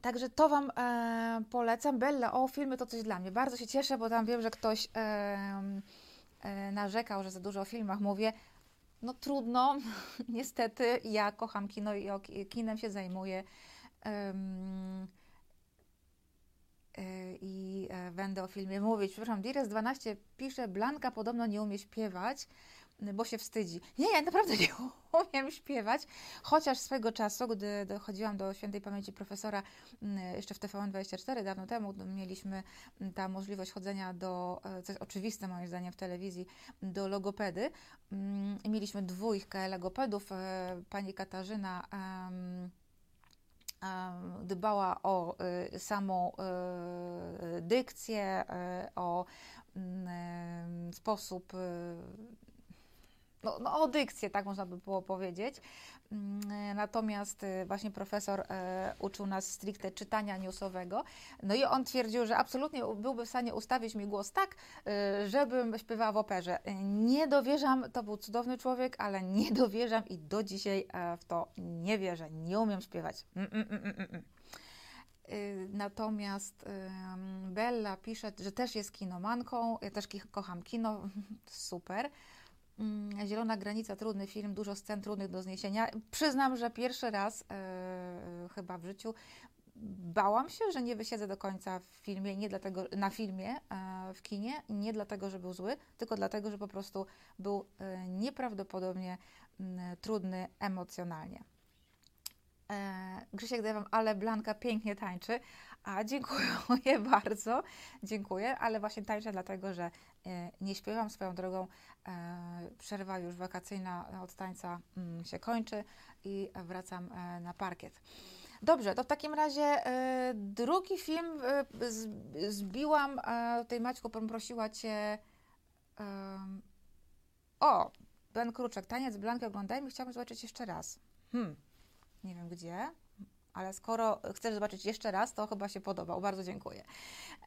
Także to Wam e, polecam. Bella, o, filmy to coś dla mnie. Bardzo się cieszę, bo tam wiem, że ktoś e, e, narzekał, że za dużo o filmach mówię. No trudno, niestety. Ja kocham kino i kinem się zajmuję. I e, będę o filmie mówić. Przepraszam, Dires 12 pisze, Blanka podobno nie umie śpiewać bo się wstydzi. Nie, ja naprawdę nie umiem śpiewać, chociaż swego czasu, gdy dochodziłam do świętej pamięci profesora mm, jeszcze w TVN24 dawno temu, mieliśmy mm, ta możliwość chodzenia do, e, co jest oczywiste moim zdaniem w telewizji, do logopedy. Mm, mieliśmy dwójkę logopedów, e, pani Katarzyna dbała o y, samą y, dykcję, y, o sposób no, no, o dykcję, tak można by było powiedzieć. Mm, natomiast y, właśnie profesor e, uczył nas stricte czytania newsowego. No i on twierdził, że absolutnie byłby w stanie ustawić mi głos tak, y, żebym śpiewała w operze. Nie dowierzam, to był cudowny człowiek, ale nie dowierzam i do dzisiaj e, w to nie wierzę. Nie umiem śpiewać. Mm, mm. Y, natomiast Bella pisze, że też jest kinomanką. Ja też kocham kino. Super. Mm, Zielona granica, trudny film, dużo scen trudnych do zniesienia. Przyznam, że pierwszy raz e, chyba w życiu bałam się, że nie wysiedzę do końca w filmie, nie dlatego, na filmie e, w kinie, nie dlatego, że był zły, tylko dlatego, że po prostu był e, nieprawdopodobnie mm, trudny emocjonalnie. Grzesiek daje Wam, ale Blanka pięknie tańczy. A dziękuję bardzo, dziękuję, ale właśnie tańczę dlatego, że nie śpiewam swoją drogą. E, przerwa już wakacyjna od tańca mm, się kończy i wracam e, na parkiet. Dobrze, to w takim razie e, drugi film e, zbiłam. Tutaj Maćku prosiła Cię. O, Ben Kruczek, taniec Blanki oglądajmy. Chciałabym zobaczyć jeszcze raz. Hmm nie wiem gdzie, ale skoro chcesz zobaczyć jeszcze raz, to chyba się podobał. Bardzo dziękuję.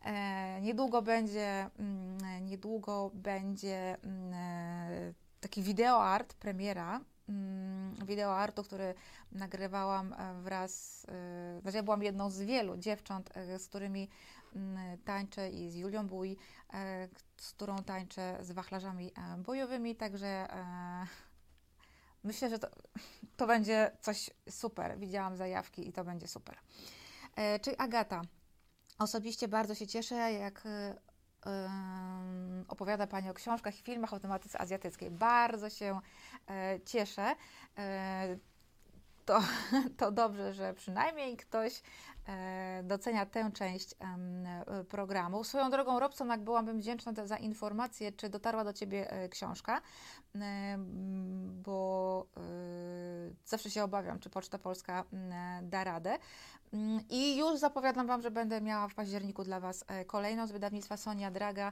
E, niedługo będzie, mm, niedługo będzie mm, e, taki wideo art, premiera mm, wideo artu, który nagrywałam e, wraz, znaczy ja byłam jedną z wielu dziewcząt, z którymi tańczę i z Julią Bój, z którą tańczę z wachlarzami bojowymi, także Myślę, że to, to będzie coś super. Widziałam zajawki i to będzie super. E, czyli Agata. Osobiście bardzo się cieszę, jak e, opowiada Pani o książkach i filmach o tematyce azjatyckiej. Bardzo się e, cieszę. E, to, to dobrze, że przynajmniej ktoś docenia tę część programu. Swoją drogą, Robson, jak byłabym wdzięczna za informację, czy dotarła do Ciebie książka, bo zawsze się obawiam, czy Poczta Polska da radę. I już zapowiadam Wam, że będę miała w październiku dla Was kolejną z wydawnictwa Sonia Draga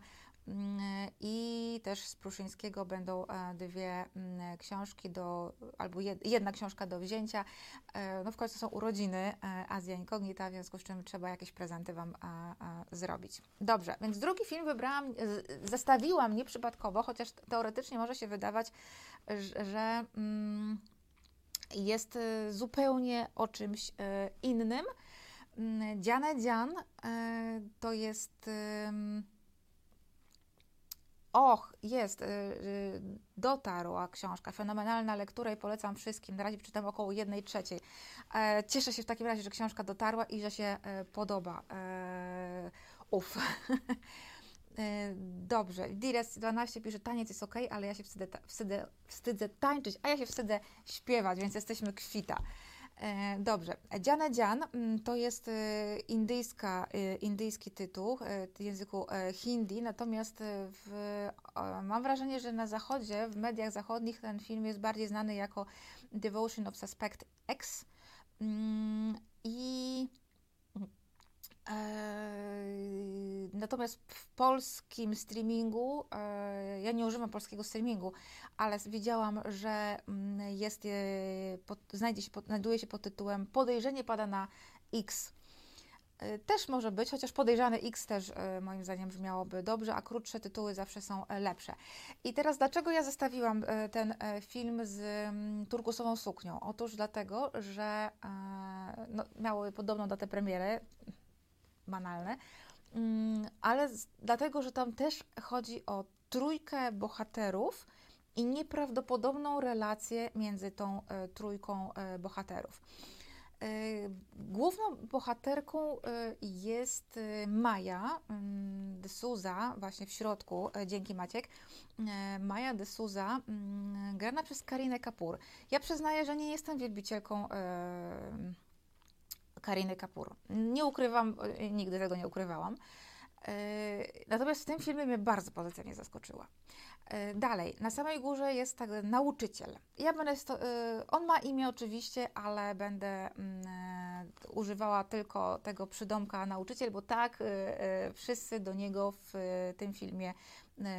i też z Pruszyńskiego będą dwie książki do, albo jedna książka do wzięcia. E, no w końcu są urodziny e, Azja Incognita, w związku z czym trzeba jakieś prezenty Wam zrobić. Dobrze, więc drugi film wybrałam, zestawiłam nieprzypadkowo, chociaż teoretycznie może się wydawać, że mm, jest e, zupełnie o czymś innym. Mm, Dziane Dzian to jest Och, jest, y, y, dotarła książka, fenomenalna lektura i polecam wszystkim. Na razie przeczytam około jednej trzeciej. E, cieszę się w takim razie, że książka dotarła i że się e, podoba. E, uf. Dobrze, Dires 12 pisze, taniec jest ok, ale ja się wstydzę, wstydzę, wstydzę tańczyć, a ja się wstydzę śpiewać, więc jesteśmy kwita. E, dobrze. Dziana Dzian mm, to jest e, indyjska, e, indyjski tytuł w języku hindi, natomiast w, mam wrażenie, że na zachodzie, w mediach zachodnich ten film jest bardziej znany jako Devotion of Suspect X. Mm, I Natomiast w polskim streamingu, e, ja nie używam polskiego streamingu, ale widziałam, że mm, jest, e, znajdzie się, znajduje się pod tytułem Podejrzenie pada na X. E, Też może być, chociaż podejrzany X też e, moim zdaniem brzmiałoby dobrze, a krótsze tytuły zawsze są e, lepsze. I teraz dlaczego ja zestawiłam e, ten e, film z mm, turkusową suknią? Otóż dlatego, że e, no, miały podobną datę premiery, banalne, Mm, ale dlatego, że tam też chodzi o trójkę bohaterów i nieprawdopodobną relację między tą e, trójką e, bohaterów. E, Główną bohaterką jest Maja mm, de Souza, właśnie w środku, dzięki Maciek. Maja de Souza, mm, grana przez Karinę Kapur. Ja przyznaję, że nie jestem wielbicielką Kariny Kapur. Nie ukrywam, e, nigdy tego nie ukrywałam. E, Natomiast w tym filmie mnie bardzo pozytywnie zaskoczyła. E, Dalej, na samej górze jest tak nauczyciel. Ja będę, sto, on ma imię oczywiście, ale będę mm, używała tylko tego przydomka nauczyciel, bo tak wszyscy do niego w tym filmie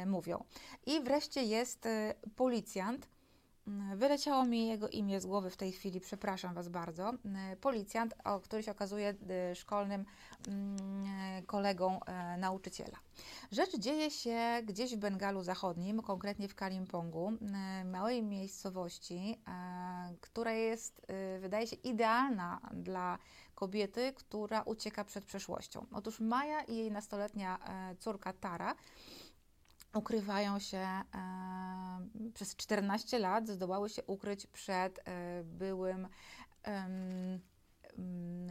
mówią. I wreszcie jest policjant. Wyleciało mi jego imię z głowy w tej chwili, przepraszam Was bardzo. Policjant, który się okazuje y, szkolnym mm, kolegą e, nauczyciela. Rzecz dzieje się gdzieś w Bengalu Zachodnim, konkretnie w Kalimpongu, mm, małej miejscowości, e, która jest, y, wydaje się, idealna dla kobiety, która ucieka przed przeszłością. Otóż Maja i jej nastoletnia e, córka Tara ukrywają się przez 14 lat, zdołały się ukryć przed e, byłym em,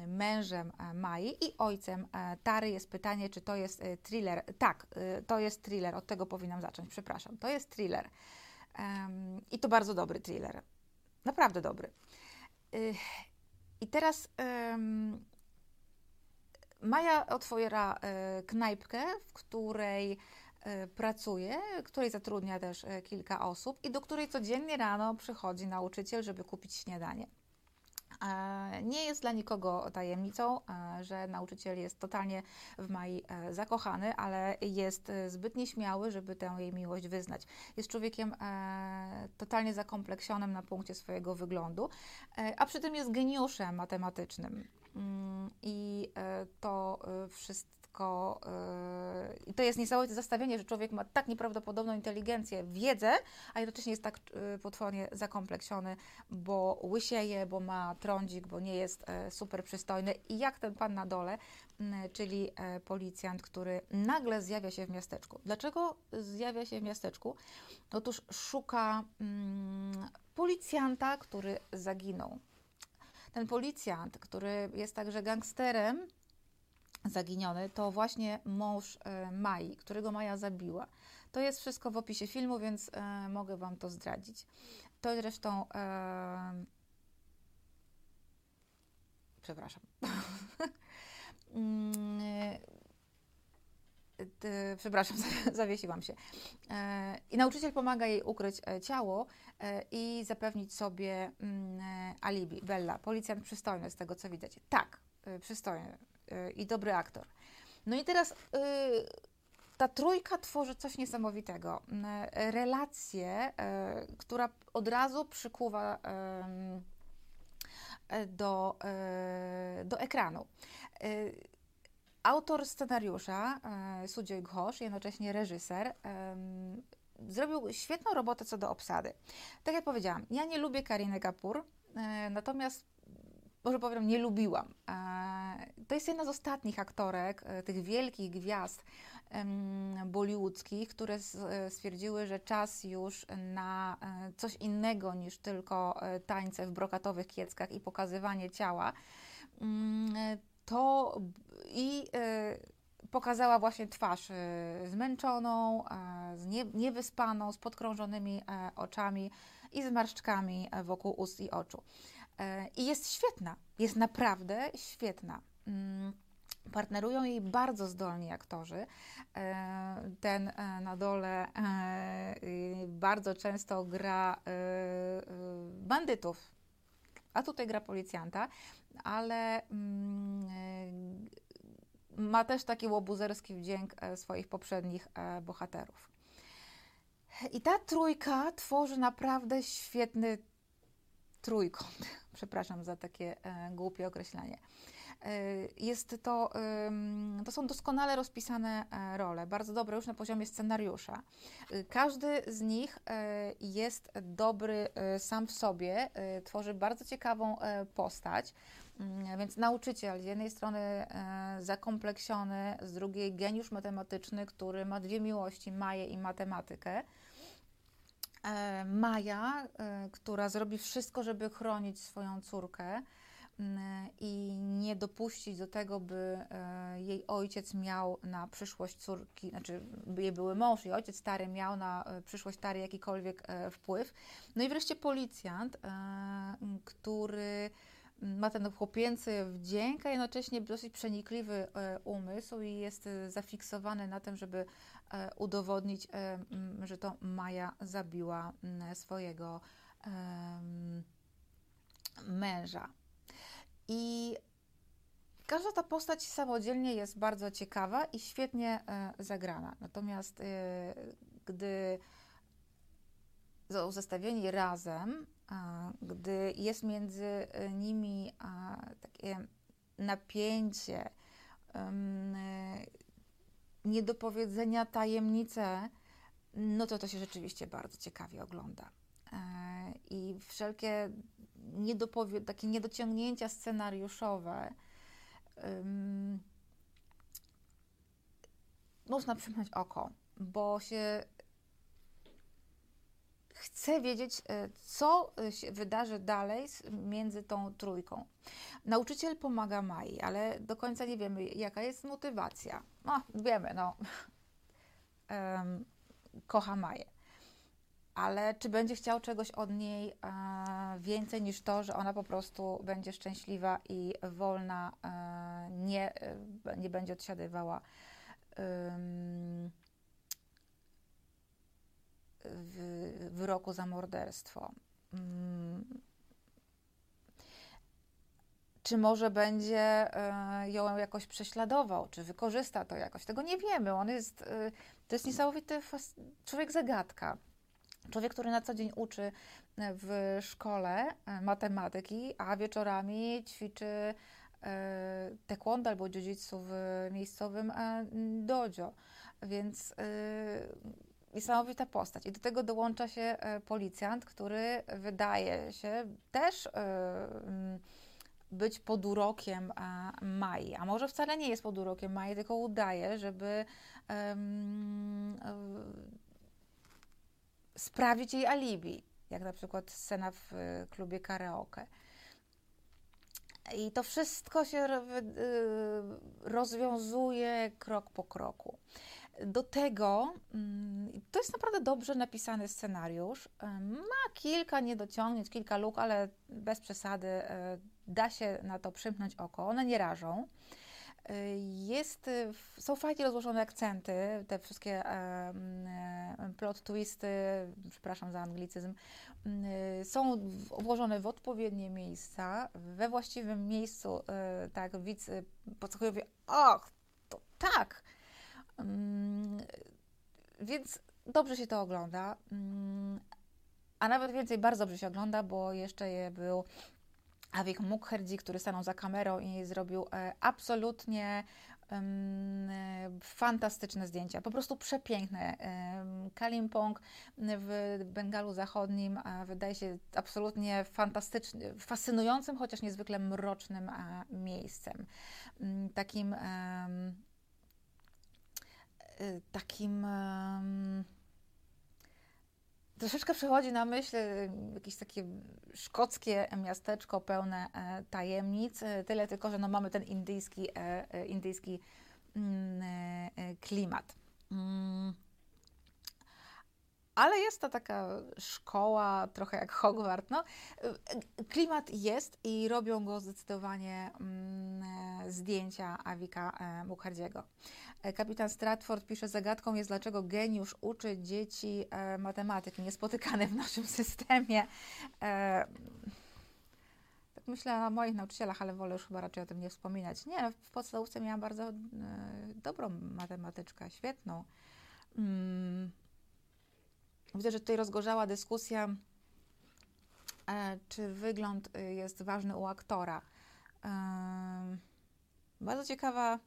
mężem e, Mai i ojcem e, Tary. Jest pytanie, czy to jest thriller. Tak, to jest thriller, od tego powinnam zacząć, przepraszam. To jest thriller. I to bardzo dobry thriller. Naprawdę dobry. I teraz Maja otwiera knajpkę, w której pracuje, której zatrudnia też e, kilka osób i do której codziennie rano przychodzi nauczyciel, żeby kupić śniadanie. E, Nie jest dla nikogo tajemnicą, e, że nauczyciel jest totalnie w Mai e, zakochany, ale jest e, zbyt nieśmiały, żeby tę jej miłość wyznać. Jest człowiekiem e, totalnie zakompleksionym na punkcie swojego wyglądu, e, a przy tym jest geniuszem matematycznym. Mm, I e, to e, wszystko, e, i to jest niesamowite zestawienie, że człowiek ma tak nieprawdopodobną inteligencję, wiedzę, a jednocześnie jest tak e, potwornie zakompleksiony, bo łysieje, bo ma trądzik, bo nie jest e, super przystojny. I jak ten pan na dole, m, czyli e, policjant, który nagle zjawia się w miasteczku. Dlaczego zjawia się w miasteczku? Otóż szuka mm, policjanta, który zaginął. Ten policjant, który jest także gangsterem, zaginiony, to właśnie mąż e, Mai, którego Maja zabiła. To jest wszystko w opisie filmu, więc e, mogę Wam to zdradzić. To zresztą. E, przepraszam. Mm, przepraszam, zawiesiłam się. I nauczyciel pomaga jej ukryć ciało i zapewnić sobie mm, alibi. Bella, policjant przystojny z tego co widać. Tak, przystojny i dobry aktor. No i teraz e, ta trójka tworzy coś niesamowitego. E, Relację, e, która od razu przykuwa do, do ekranu. Autor scenariusza, Sudzioj Ghosh, jednocześnie reżyser, zrobił świetną robotę co do obsady. Tak jak powiedziałam, ja nie lubię Kariny Kapur, natomiast może powiem, nie lubiłam. E, To jest jedna z ostatnich aktorek, e, tych wielkich gwiazd bollywoodzkich, które e, stwierdziły, że czas już na coś innego niż tylko tańce w brokatowych kieckach i pokazywanie ciała. Mm, To i pokazała właśnie twarz zmęczoną, niewyspaną, z podkrążonymi oczami i z marszczkami wokół ust i oczu. I jest świetna, jest naprawdę świetna. Mm, Partnerują jej bardzo zdolni aktorzy. E, Ten e, na dole e, bardzo często gra bandytów, a tutaj gra policjanta, ale mm, ma też taki łobuzerski wdzięk swoich poprzednich bohaterów. I ta trójka tworzy naprawdę świetny trójkąt. Przepraszam za takie e, głupie określenie. E, jest to, to są doskonale rozpisane e, role, bardzo dobre już na poziomie scenariusza. Każdy z nich jest dobry sam w sobie, tworzy bardzo ciekawą postać, mm, więc nauczyciel z jednej strony zakompleksiony, z drugiej geniusz matematyczny, który ma dwie miłości, Maję i matematykę. Maja, która zrobi wszystko, żeby chronić swoją córkę, i nie dopuścić do tego, by e, jej ojciec miał na przyszłość córki, znaczy by jej były mąż i ojciec stary miał na e, przyszłość stary jakikolwiek e, wpływ. No i wreszcie policjant, który ma ten chłopięcy wdzięk, a jednocześnie dosyć przenikliwy umysł i jest zafiksowany na tym, żeby udowodnić, że to Maja zabiła swojego męża. I każda ta postać samodzielnie jest bardzo ciekawa i świetnie e, zagrana. Natomiast e, gdy są zestawieni razem, gdy jest między nimi takie napięcie, niedopowiedzenia tajemnice, no to to się rzeczywiście bardzo ciekawie ogląda. E, i wszelkie niedopowie- takie niedociągnięcia scenariuszowe um, można przymknąć oko, bo się chce wiedzieć, e, co się wydarzy dalej między tą trójką. Nauczyciel pomaga Mai, ale do końca nie wiemy, jaka jest motywacja. No, wiemy, no, kocha Maję ale czy będzie chciał czegoś od niej e, więcej niż to, że ona po prostu będzie szczęśliwa i wolna, e, nie, e, nie będzie odsiadywała w, wyroku za morderstwo. Mm. Czy może będzie ją jakoś prześladował, czy wykorzysta to jakoś? Tego nie wiemy. On jest, to jest niesamowity człowiek zagadka. Człowiek, który na co dzień uczy w szkole e, matematyki, a wieczorami ćwiczy e, taekwondo albo jiu-jitsu w miejscowym e, dojo. Więc niesamowita postać. I do tego dołącza się policjant, który wydaje się też być pod urokiem Mai. A może wcale nie jest pod urokiem Mai, tylko udaje, żeby um, sprawić jej alibi, jak na przykład scena w klubie karaoke. I to wszystko się rozwiązuje krok po kroku. Do tego mm, to jest naprawdę dobrze napisany scenariusz. Ma kilka niedociągnięć, kilka luk, ale bez przesady y, da się na to przymknąć oko. One nie rażą. Jest, są fajnie rozłożone akcenty, te wszystkie plot twisty, przepraszam za anglicyzm, są włożone w odpowiednie miejsca, we właściwym miejscu, e, tak, widz podsłuchuje, och, to tak. Więc dobrze się to ogląda, a nawet więcej, bardzo dobrze się ogląda, bo jeszcze je był Avik Mukherjee, który stanął za kamerą i zrobił e, absolutnie um, fantastyczne zdjęcia, po prostu przepiękne. Um, Kalimpong w Bengalu Zachodnim wydaje się absolutnie fantastycznym, fascynującym, chociaż niezwykle mrocznym miejscem. Um, takim takim Troszeczkę przychodzi na myśl y, jakieś takie szkockie miasteczko pełne e, tajemnic, e, tyle tylko, że no mamy ten indyjski, e, indyjski mm, klimat. Ale jest to taka szkoła, trochę jak Hogwart. No, klimat jest i robią go zdecydowanie mm, zdjęcia Awika e, Mukherjeego. E, kapitan Stratford pisze, zagadką jest, dlaczego geniusz uczy dzieci e, matematyki, niespotykane w naszym systemie. myślę o moich nauczycielach, ale wolę już chyba raczej o tym nie wspominać. Nie, no, w podstawówce miałam bardzo e, dobrą matematyczkę, świetną. Mm. Widzę, że tutaj rozgorzała dyskusja, e, czy wygląd y, jest ważny u aktora. E, bardzo ciekawa,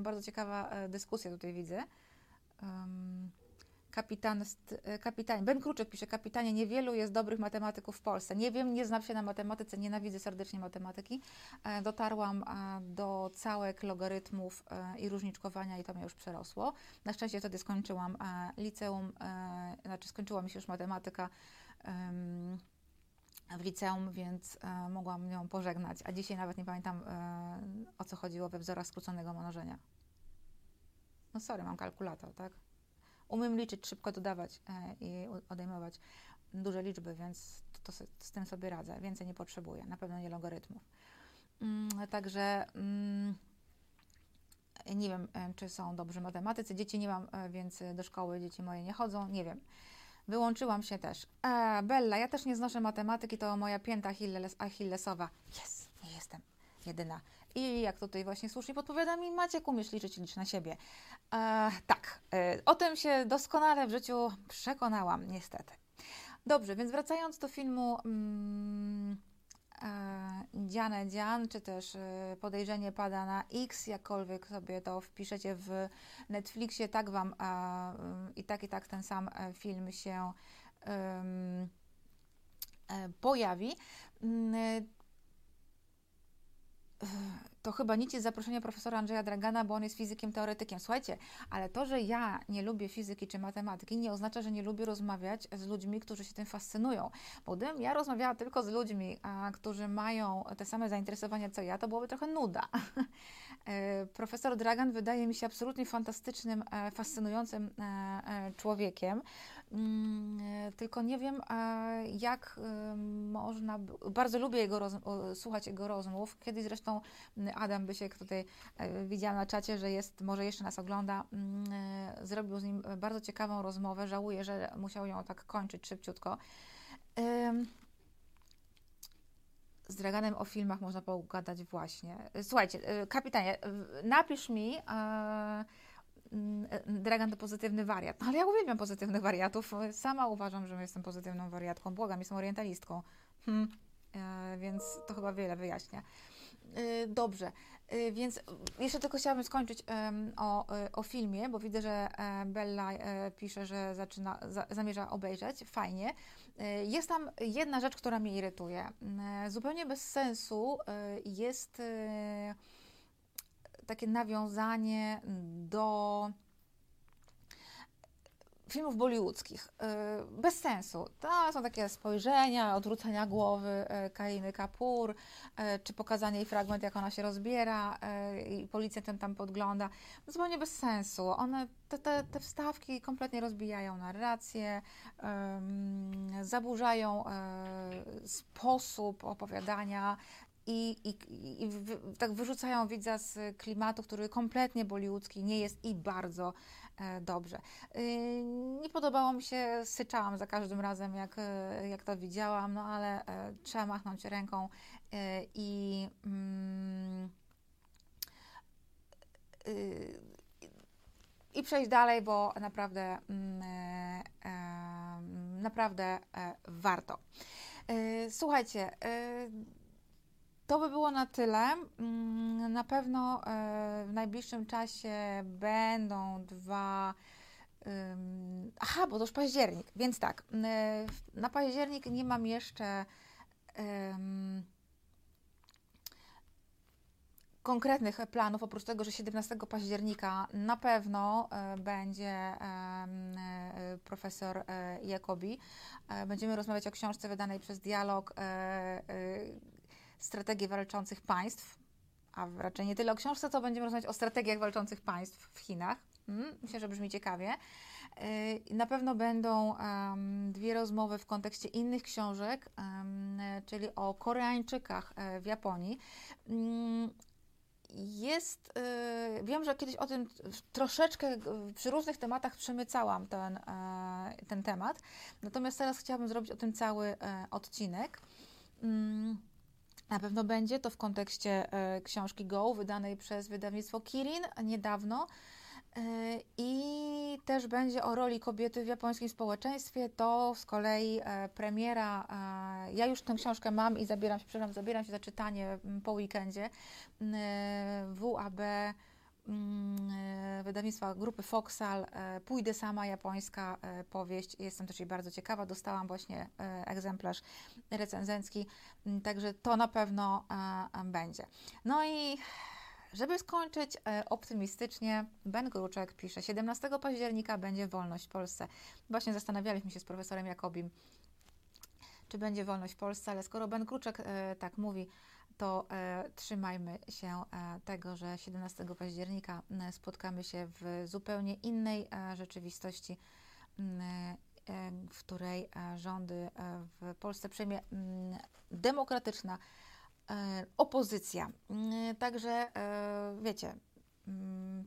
bardzo ciekawa e, dyskusja tutaj widzę. Kapitan, kapitan, Ben Kruczek pisze, kapitanie, niewielu jest dobrych matematyków w Polsce. Nie wiem, nie znam się na matematyce, nienawidzę serdecznie matematyki. E, dotarłam do całek logarytmów i różniczkowania i to mnie już przerosło. Na szczęście wtedy skończyłam liceum, znaczy skończyła mi się już matematyka w liceum, więc e, mogłam ją pożegnać, a dzisiaj nawet nie pamiętam e, o co chodziło we wzorach skróconego mnożenia. No sorry, mam kalkulator, tak? Umiem liczyć, szybko dodawać e, i odejmować duże liczby, więc to, to, z tym sobie radzę. Więcej nie potrzebuję, na pewno nie logarytmów. Mm, także mm, nie wiem, e, czy są dobrzy matematycy. Dzieci nie mam, e, więc do szkoły dzieci moje nie chodzą, nie wiem. Wyłączyłam się też. E, Bella, ja też nie znoszę matematyki, to moja pięta Achilles, achillesowa. Jest, nie jestem jedyna. I jak tutaj właśnie słusznie podpowiada mi Maciek, umiesz liczyć, licz na siebie. E, tak, e, o tym się doskonale w życiu przekonałam, niestety. Dobrze, więc wracając do filmu... Mm, E, Dzianę Dzian, czy też e, podejrzenie pada na X, jakkolwiek sobie to wpiszecie w Netflixie, tak Wam e, i tak i tak ten sam film się pojawi. To chyba nic jest zaproszenia profesora Andrzeja Dragana, bo on jest fizykiem teoretykiem. Słuchajcie, ale to, że ja nie lubię fizyki czy matematyki, nie oznacza, że nie lubię rozmawiać z ludźmi, którzy się tym fascynują. Bo gdybym ja rozmawiała tylko z ludźmi, a, którzy mają te same zainteresowania co ja, to byłoby trochę nuda. E, profesor Dragan wydaje mi się absolutnie fantastycznym, e, fascynującym e, człowiekiem. Mm, tylko nie wiem, jak można. Bardzo lubię jego roz... słuchać jego rozmów. Kiedyś zresztą Adam Bysiek tutaj e, widziałam na czacie, że jest, może jeszcze nas ogląda, mm, e, zrobił z nim bardzo ciekawą rozmowę. Żałuję, że musiał ją tak kończyć szybciutko. Z Draganem o filmach można pogadać właśnie. Słuchajcie, e, kapitanie, napisz mi. Dragan to pozytywny wariat. No, ale ja uwielbiam pozytywnych wariatów. Sama uważam, że jestem pozytywną wariatką. Błagam, jestem orientalistką. Hmm. Więc to chyba wiele wyjaśnia. Y, dobrze, więc jeszcze tylko chciałabym skończyć o, o filmie, bo widzę, że e, Bella e, pisze, że zaczyna, zamierza obejrzeć. Fajnie. Jest tam jedna rzecz, która mnie irytuje. Zupełnie bez sensu jest takie nawiązanie do filmów bollywoodzkich. Y, bez sensu. To są takie spojrzenia, odwrócenia głowy y, Kainy Kapur, y, czy pokazanie jej fragment, jak ona się rozbiera i policjant ten tam podgląda. Zupełnie bez sensu. One, te, te, te wstawki kompletnie rozbijają narrację, zaburzają sposób opowiadania, i, i, i w, tak wyrzucają widza z klimatu, który kompletnie bollywoodzki nie jest i bardzo e, dobrze. E, nie podobało mi się, syczałam za każdym razem, jak, e, jak to widziałam, no ale e, trzeba machnąć ręką e, i mm, i przejść dalej, bo naprawdę, mm, naprawdę warto. Słuchajcie, to by było na tyle. Mm, na pewno e, w najbliższym czasie będą dwa. Aha, bo to już październik, więc tak. E, na październik nie mam jeszcze konkretnych planów, oprócz tego, że 17 października na pewno e, będzie profesor Jakobi. Będziemy rozmawiać o książce wydanej przez Dialog strategie walczących państw, a raczej nie tyle o książce, co będziemy rozmawiać o strategiach walczących państw w Chinach. Hmm, myślę, że brzmi ciekawie. Y, na pewno będą dwie rozmowy w kontekście innych książek, czyli o Koreańczykach e, w Japonii. Um, jest, y, wiem, że kiedyś o tym troszeczkę przy różnych tematach przemycałam ten, y, ten temat, natomiast teraz chciałabym zrobić o tym cały y, odcinek. Na pewno będzie to w kontekście e, książki Go, wydanej przez wydawnictwo Kirin niedawno. E, I też będzie o roli kobiety w japońskim społeczeństwie. To z kolei e, premiera. Ja już tę książkę mam i zabieram się, przepraszam, zabieram się za czytanie po weekendzie. WAB wydawnictwa grupy Foxal e, Pójdę sama, japońska e, powieść. Jestem też jej bardzo ciekawa. Dostałam właśnie e, egzemplarz recenzencki, m, także to na pewno e, e, będzie. No i żeby skończyć e, optymistycznie, Ben Gruczek pisze, 17 października będzie wolność w Polsce. Właśnie zastanawialiśmy się z profesorem Jakobim, czy będzie wolność w Polsce, ale skoro Ben Kruczek e, tak mówi, to e, trzymajmy się e, tego, że 17 października spotkamy się w zupełnie innej e, rzeczywistości, e, w której e, rządy e, w Polsce przejmie demokratyczna opozycja. Także wiecie,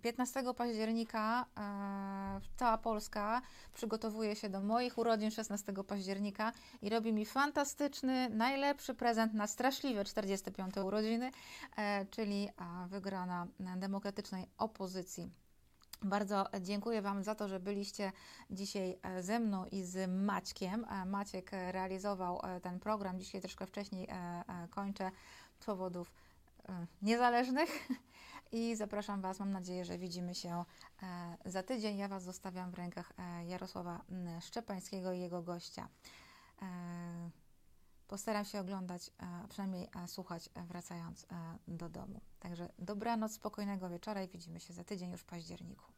15 października e, cała Polska przygotowuje się do moich urodzin 16 października i robi mi fantastyczny, najlepszy prezent na straszliwe 45 urodziny, e, czyli e, wygrana demokratycznej opozycji. Bardzo dziękuję Wam za to, że byliście dzisiaj e, ze mną i z Maćkiem. E, Maciek e, realizował e, ten program. Dzisiaj troszkę wcześniej e, e, kończę z powodów e, niezależnych i zapraszam Was. Mam nadzieję, że widzimy się e, za tydzień. Ja Was zostawiam w rękach e, Jarosława Szczepańskiego i jego gościa. E, Postaram się oglądać, a przynajmniej słuchać, wracając do domu. Także dobranoc, spokojnego wieczora i widzimy się za tydzień już w październiku.